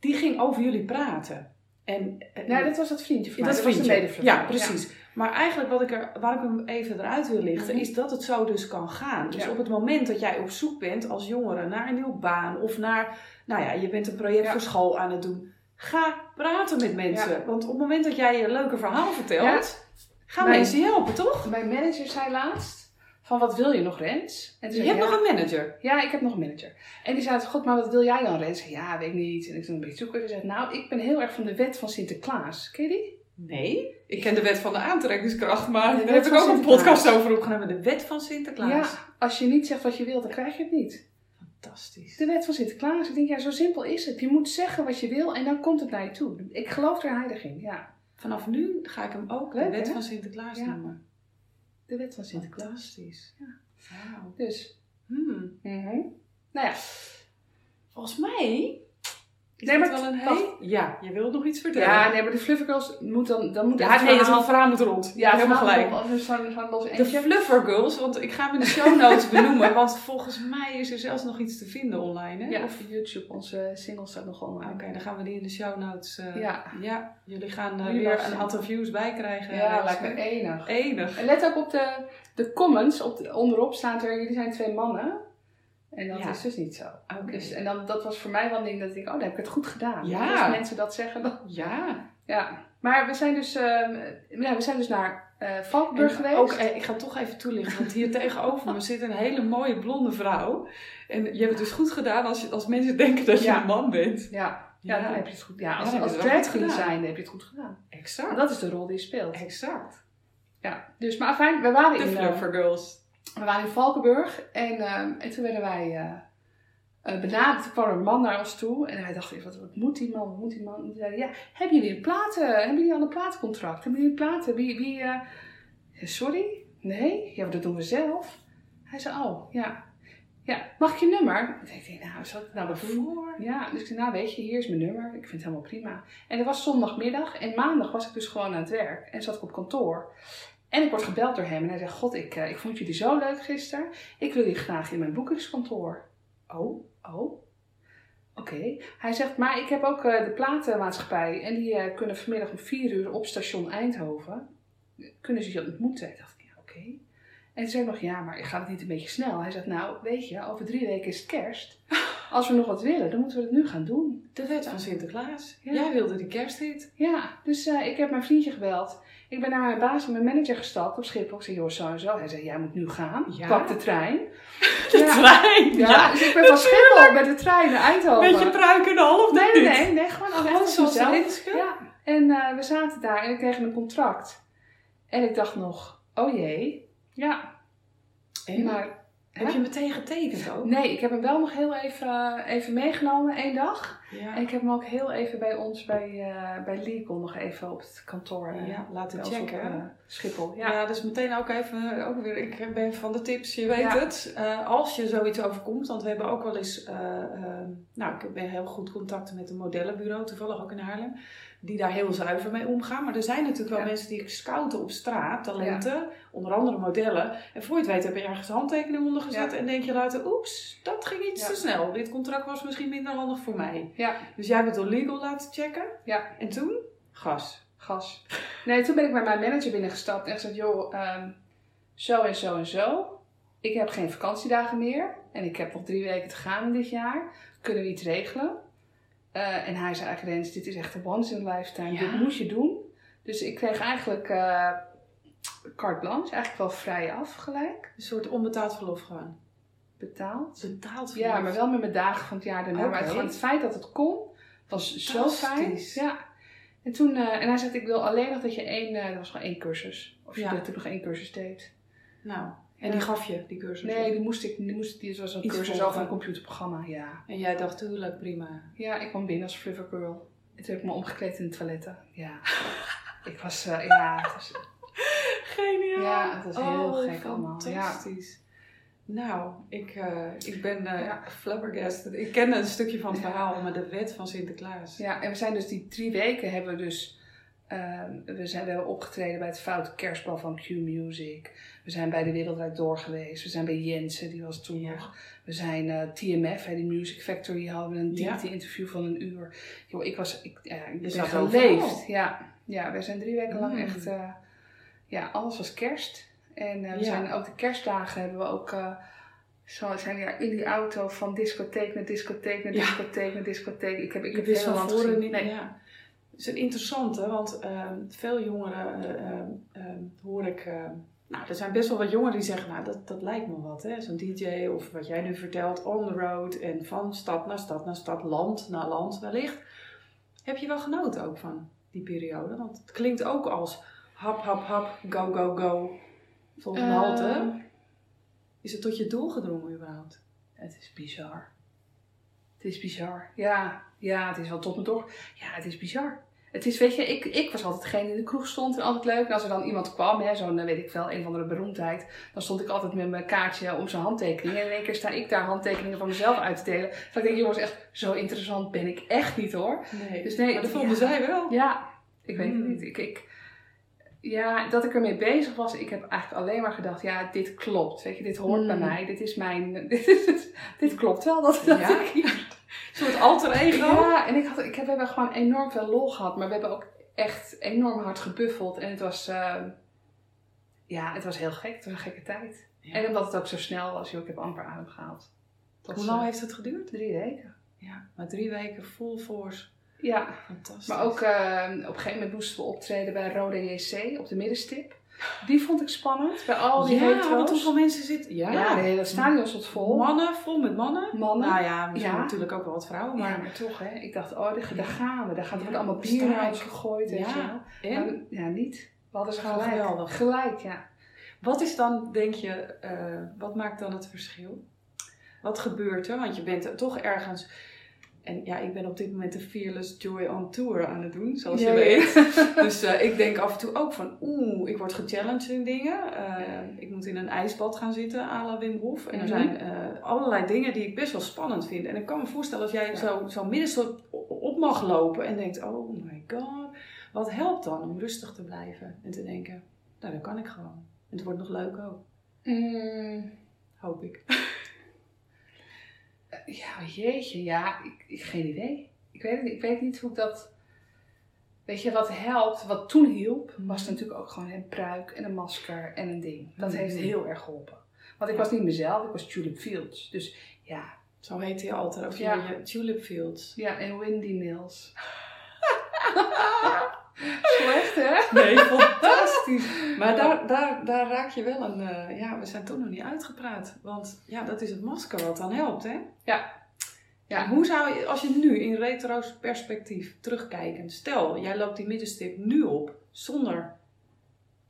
die ging over jullie praten. En, en- Ja, dat was dat vriendje van mij. dat was vind een je. medevluchteling. Ja, precies. Maar eigenlijk wat ik er, waar ik hem even eruit wil lichten, Mhm. is dat het zo dus kan gaan. Dus op het moment dat jij op zoek bent als jongere naar een nieuwe baan of naar, nou ja, je bent een project voor school aan het doen. Ga praten met mensen. Want op het moment dat jij je leuke verhaal vertelt, gaan Mijn- mensen je helpen, toch? Mijn manager zei laatst van wat wil je nog Rens? En toen Je zei hebt ja, nog een manager. Ja, ik heb nog een manager. En die zei, god, maar wat wil jij dan, Rens? Zei, Ja, weet ik niet. En ik toen een beetje zoeken. En zei, nou, ik ben heel erg van de wet van Sinterklaas. Ken je die? Nee, ik ken de wet van de aantrekkingskracht, maar De daar heb ik ook een podcast over opgenomen. De wet van Sinterklaas. Ja, als je niet zegt wat je wilt, dan krijg je het niet. Fantastisch. De wet van Sinterklaas. Ik denk, ja, zo simpel is het. Je moet zeggen wat je wil en dan komt het naar je toe. Ik geloof er heilig in, ja. Vanaf nu ga ik hem ook Leuk, de wet hè? van Sinterklaas Ja. noemen. De wet van Sinterklaas. Fantastisch. Ja. Dus, Hmm. mhm. nou ja. Volgens mij is Nee, maar wel een heel... Ja, je wil nog iets vertellen. Ja, nee, maar de Fluffergirls moet dan... dan moet Ja, het nee, dat verhaal- verhaal moet rond. Ja, helemaal gelijk. De. Fluffer Girls, want ik ga hem in de show notes benoemen, (laughs) want volgens mij is er zelfs nog iets te vinden online. Hè? Ja, Of- YouTube. Onze single staat nog online. Oké, dan gaan we die in de show notes. eh, Ja. ja, jullie gaan Jullie weer een aantal views bij krijgen. Ja, lekker enig. Enig. En let ook op de, de comments. Op de- onderop staat er, jullie zijn twee mannen. En dat Ja. is dus niet zo. Dus, en dan, dat was voor mij wel een ding dat ik denk, oh, dan heb ik het goed gedaan. Ja. Als mensen dat zeggen, dan... Ja. Ja. Maar we zijn dus, ja, we zijn dus naar eh Valkenburg En geweest. Ook, eh, ik ga toch even toelichten, want hier (laughs) tegenover me zit een hele mooie blonde vrouw. En je hebt het dus goed gedaan als, je, als mensen denken dat je Ja. een man bent. Ja, ja, dan heb je het goed Ja, als, als drag zijn, dan heb je het goed gedaan. En Exact. dat is de rol die je speelt. Exact. Ja. Dus, maar fijn, we waren De in... eh, Fluffer Girls. We waren in Valkenburg en, ehm, en toen werden wij eh eh, benaderd. Toen kwam een man naar ons toe en wij dachten, wat, wat moet die man, wat moet die man? En toen zeiden ja, hebben jullie een platen, hebben jullie al een platencontract? Hebben jullie platen? Wie, wie, eh, sorry? Nee? Ja, dat doen we zelf. Hij zei, oh, ja. Ja, mag ik je nummer? Ik denk, nou, zal ik nou? Voor. Ja, dus ik zei, nou weet je, hier is mijn nummer. Ik vind het helemaal prima. En het was zondagmiddag en maandag was ik dus gewoon aan het werk en zat ik op kantoor. En ik word gebeld door hem en hij zegt, god, ik, eh, ik vond jullie zo leuk gisteren. Ik wil jullie graag in mijn boekingskantoor. Oh, oh. Oké. Hij zegt, maar ik heb ook eh, de platenmaatschappij en die eh, kunnen vanmiddag om vier uur op station Eindhoven. Kunnen ze je ontmoeten? Ik dacht, ja, oké. En toen zei nog, ja, maar gaat het niet een beetje snel? Hij zegt, nou, weet je, over drie weken is het kerst. Als we nog wat willen, dan moeten we het nu gaan doen. De wet van Sinterklaas. Ja. Jij wilde die kersthit. Ja, dus ik heb mijn vriendje gebeld. Ik ben naar mijn baas en mijn manager gestapt op Schiphol. Ik zei, joh, zo en zo. Hij zei, jij moet nu gaan. Ja. Pak de trein. (laughs) De Ja. trein. Ja, dus ik ben van Schiphol met de trein naar Eindhoven. Met je pruik en al of Nee, nee, nee, nee, gewoon zoals zelf. Renske? Ja, en eh, we zaten daar en ik kreeg een contract. En ik dacht nog, oh jee. Ja, En? maar... Heb je meteen getekend ook? Nee, ik heb hem wel nog heel even, even meegenomen, één dag. Ja. En ik heb hem ook heel even bij ons, bij, eh, bij Legal, nog even op het kantoor eh, Ja, laten op, checken. eh, Schiphol. Ja. Ja. dus meteen ook even, ook weer, ik ben van de tips, je weet Ja. het. Als je zoiets overkomt, want we hebben ook wel eens, nou ik ben heel goed contact met een modellenbureau, toevallig ook in Haarlem, die daar heel zuiver mee omgaan. Maar er zijn natuurlijk wel Ja. mensen die scouten op straat, talenten, onder andere modellen. En voor je het weet heb je ergens handtekening onder gezet Ja. en denk je later, oeps, dat ging iets te snel. Dit contract was misschien minder handig voor mij. ja, Dus jij hebt het door legal laten checken. Ja. En toen? Gas. gas. Nee, toen ben ik bij mijn manager binnengestapt en gezegd, joh, ehm, zo en zo en zo. Ik heb geen vakantiedagen meer en ik heb nog drie weken te gaan dit jaar. Kunnen we iets regelen? Eh, en hij zei eigenlijk, dit is echt een once in a lifetime. Ja. Dit moet je doen. Dus ik kreeg eigenlijk eh carte blanche, eigenlijk wel vrij af gelijk, Een soort onbetaald verlof gewoon. betaald. Betaald verlof. Ja, maar wel met mijn dagen van het jaar daarna. Maar Oké. het, het feit dat het kon, was zo fijn. Ja. En, toen, eh, en hij zei, ik wil alleen nog dat je één, dat was gewoon één cursus. Of je Ja. dat er nog één cursus deed. Nou, en Ja. die gaf je, die cursus? Nee, die moest ik, die moest, die was een Iets cursus over een computerprogramma, ja. En jij dacht, tuurlijk, prima. Ja, ik kwam binnen als Flivver Girl. En toen heb ik me omgekleed in de toiletten. Ja. (laughs) ik was, eh, ja, het was, Geniaal. Ja, het was heel oh, gek allemaal, ja. Fantastisch. Nou, ik, eh, ik ben Ja. flabbergasted. Ik ken een stukje van het Ja. verhaal, maar de wet van Sinterklaas. ja, en we zijn dus die drie weken hebben we dus... ehm, we, zijn, we hebben opgetreden bij het Foute Kerstbal van Q Music. We zijn bij de Wereldwijd Door geweest. We zijn bij Jensen, die was toen Ja. nog. We zijn eh, TMF, hè, die Music Factory, hadden we een Ja. interview van een uur. Joh, ik was, ik, ja, ik ben geleefd. Ja, ja, we zijn drie weken lang Mm. echt, eh, ja, alles was kerst. En eh, we Ja. zijn ook de kerstdagen hebben we ook, zo zijn we ja, in die auto van discotheek naar discotheek naar discotheek naar discotheek. Ik heb, ik heb voren gezien. Nee. Ja. Het is een interessante, want ehm, veel jongeren eh, ehm, ehm, hoor ik. nou, er zijn best wel wat jongeren die zeggen, nou, dat, dat lijkt me wat, hè. Zo'n DJ of wat jij nu vertelt, on the road en van stad naar stad naar stad, land naar land wellicht. Heb je wel genoten ook van die periode? Want het klinkt ook als hap, hap, hap, go, go, go. Volgens een halte. Is het tot je doel gedrongen überhaupt? Het is bizar. Het is bizar. Ja, ja, het is wel top en toch. Ja, het is bizar. Het is, weet je, ik, ik was altijd degene die in de kroeg stond en altijd leuk. En als er dan iemand kwam, hè, zo'n, eh, weet ik wel, een of andere beroemdheid, dan stond ik altijd met mijn kaartje om zijn handtekening. En in één keer sta ik daar handtekeningen van mezelf uit te delen. Dat ik denk, jongens, echt zo interessant ben ik echt niet hoor. Nee, Dus nee, maar dat ja. vonden zij wel. Ja, ik weet het Hmm. niet. Ik, ik, ja, dat ik ermee bezig was, ik heb eigenlijk alleen maar gedacht, ja, dit klopt. Weet je, dit hoort bij Hmm. mij. Dit is mijn, (laughs) dit, dit klopt wel dat, dat Ja? ik hier soort alter ego. ja, en ik had, ik heb, we hebben gewoon enorm veel lol gehad, maar we hebben ook echt enorm hard gebuffeld. En het was, eh, ja, het was heel gek. Het was een gekke tijd. Ja. En omdat het ook zo snel was, joh, ik heb amper adem gehaald. Was, Hoe lang eh, heeft het geduurd? Drie weken. Ja, maar drie weken full force. Ja, Fantastisch. maar ook eh, op een gegeven moment moesten we optreden bij Rode JC op de middenstip. Die vond ik spannend, bij al die ja, want hoeveel mensen zitten? Ja, Ja, de hele stadion stond vol. Mannen, vol met mannen. Mannen. Nou ja, misschien Ja. natuurlijk ook wel wat vrouwen, Maar, toch, hè. Ik dacht, oh, daar, daar gaan we. Daar gaat wordt allemaal bier naar ons gegooid. Ja, en? Maar, ja, niet. We hadden ze gelijk. geweldig. Gelijk, ja. Wat is dan, denk je, eh, wat maakt dan het verschil? Wat gebeurt er? Want je bent toch ergens... En ja, ik ben op dit moment de Fearless Joy on Tour aan het doen, zoals Ja, je ja. weet. (laughs) Dus eh, ik denk af en toe ook van, oeh, ik word gechallenged in dingen. Eh. Ik moet in een ijsbad gaan zitten, à la Wim Hof. En er Mhm. zijn eh, allerlei dingen die ik best wel spannend vind. En ik kan me voorstellen als jij Ja. zo, zo midden op mag lopen en denkt, oh my god. Wat helpt dan om rustig te blijven en te denken, nou, dat kan ik gewoon. En het wordt nog leuk ook. Mm, Hoop ik. (laughs) ja, jeetje. Ja, ik, ik geen idee. Ik weet. Ik weet niet hoe ik dat... Weet je, wat helpt, wat toen hielp, was natuurlijk ook gewoon een pruik en een masker en een ding. Dat Mhm. heeft heel erg geholpen. Want ik was niet mezelf, ik was Tulip Fields. Dus ja, Zo heet hij altijd. Of Ja. je Tulip Fields. ja en Windy Mills. (laughs) Slecht, hè? Nee, (laughs) fantastisch. Maar daar, daar, daar raak je wel een... eh, ja, we zijn toch nog niet uitgepraat. Want ja, dat is het masker wat dan helpt, hè? Ja. Ja, hoe zou je, als je nu in retro's perspectief terugkijkend... Stel, jij loopt die middenstip nu op, zonder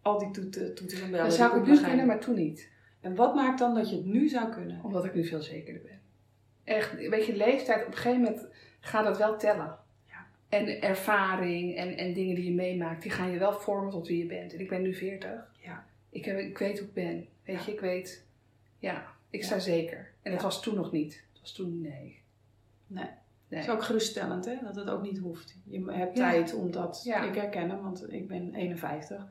al die toeten, toeters en bellen. Dan zou ik nu kunnen, maar toen niet. En wat maakt dan dat je het nu zou kunnen? Omdat ik nu veel zekerder ben. Echt, weet je, leeftijd, op een gegeven moment gaat dat wel tellen. En ervaring en, en dingen die je meemaakt, die gaan je wel vormen tot wie je bent. En ik ben nu 40. Ja. Ik, heb, ik weet hoe ik ben. Weet Ja. je, ik weet, ja, ik Ja. sta zeker. En het Ja. was toen nog niet. Het was toen nee. Nee. Nee. Het is ook geruststellend, hè? Dat het ook niet hoeft. Je hebt tijd om dat... Ja. Ik herken hem, want ik ben 51.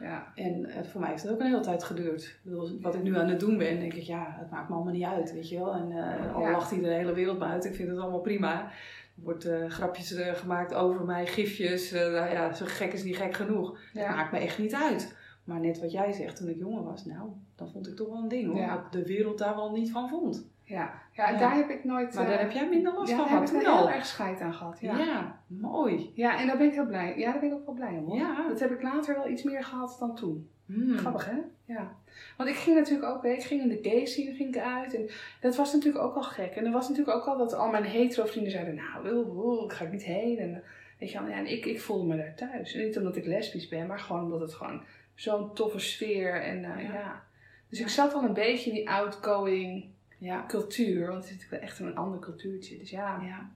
Ja. En eh, voor mij heeft het ook een hele tijd geduurd. Ik bedoel, wat ik nu aan het doen ben, denk ik, ja, het maakt me allemaal niet uit, weet je wel. En eh, al lacht hij de hele wereld uit, ik vind het allemaal prima. Er wordt eh, grapjes eh, gemaakt over mij, gifjes. eh, nou ja, zo gek is niet gek genoeg. Ja. maakt me echt niet uit. Maar net wat jij zegt, toen ik jonger was, nou, dan vond ik toch wel een ding hoor. Ja. Dat de wereld daar wel niet van vond. Ja. ja, en daar heb ik nooit... Maar daar heb jij minder last van daar gehad heb ik toen heel al. erg scheid aan gehad. Ja. Ja. mooi. ja, en daar ben ik heel blij. Ja, daar ben ik ook wel blij om. Hoor. Ja. Dat heb ik later wel iets meer gehad dan toen. Hmm. Grappig, hè? Ja. Want ik ging natuurlijk ook, ik ging in de gay scene ging ik uit. En dat was natuurlijk ook al gek. En er was natuurlijk ook al dat al mijn hetero vrienden zeiden, nou, oeh, oeh, ik ga ik niet heen. En, weet je wel, ja, en ik, ik voelde me daar thuis. En niet omdat ik lesbisch ben, maar gewoon omdat het gewoon zo'n toffe sfeer. En eh, Ja. ja. Dus ik zat al een beetje in die outgoing Ja. cultuur. Want het is natuurlijk wel echt een ander cultuurtje. Dus ja, ja.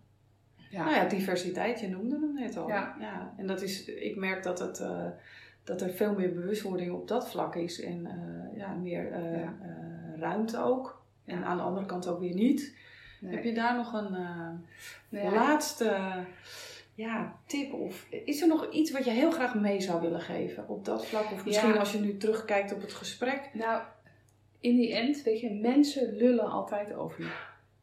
ja. Nou ja, diversiteit, je noemde hem net al. Ja. En dat is, ik merk dat, het, eh, dat er veel meer bewustwording op dat vlak is en eh, ja, meer eh, Ja. eh, ruimte ook. En aan de andere kant ook weer niet. Nee. Heb je daar nog een Nee, laatste ja, tip? Of is er nog iets wat je heel graag mee zou willen geven op dat vlak? Of misschien Ja. als je nu terugkijkt op het gesprek. Nou, in die end, weet je, mensen lullen altijd over je.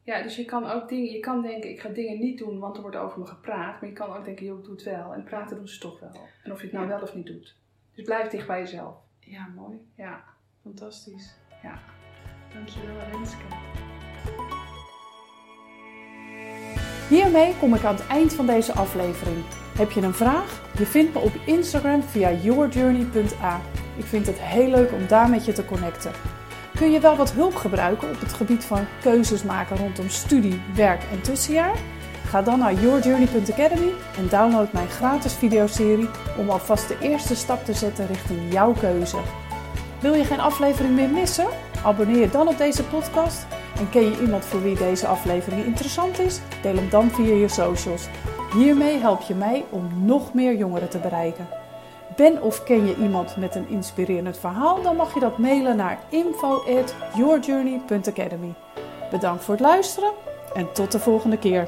Ja, dus je kan ook dingen, je kan denken, ik ga dingen niet doen, want er wordt over me gepraat. Maar je kan ook denken, joh, ik doe het wel. En praten doen ze toch wel. En of je het nou Ja. wel of niet doet. Dus blijf dicht bij jezelf. Ja, mooi. Ja. Fantastisch. Ja. Dankjewel Renske. Hiermee kom ik aan het eind van deze aflevering. Heb je een vraag? Je vindt me op Instagram via yourjourney.a. Ik vind het heel leuk om daar met je te connecten. Kun je wel wat hulp gebruiken op het gebied van keuzes maken rondom studie, werk en tussenjaar? Ga dan naar yourjourney.academy en download mijn gratis videoserie om alvast de eerste stap te zetten richting jouw keuze. Wil je geen aflevering meer missen? Abonneer je dan op deze podcast En ken je iemand voor wie deze aflevering interessant is? Deel hem dan via je socials. Hiermee help je mij om nog meer jongeren te bereiken. Ben of ken je iemand met een inspirerend verhaal? Dan mag je dat mailen naar info@yourjourney.academy. Bedankt voor het luisteren en tot de volgende keer.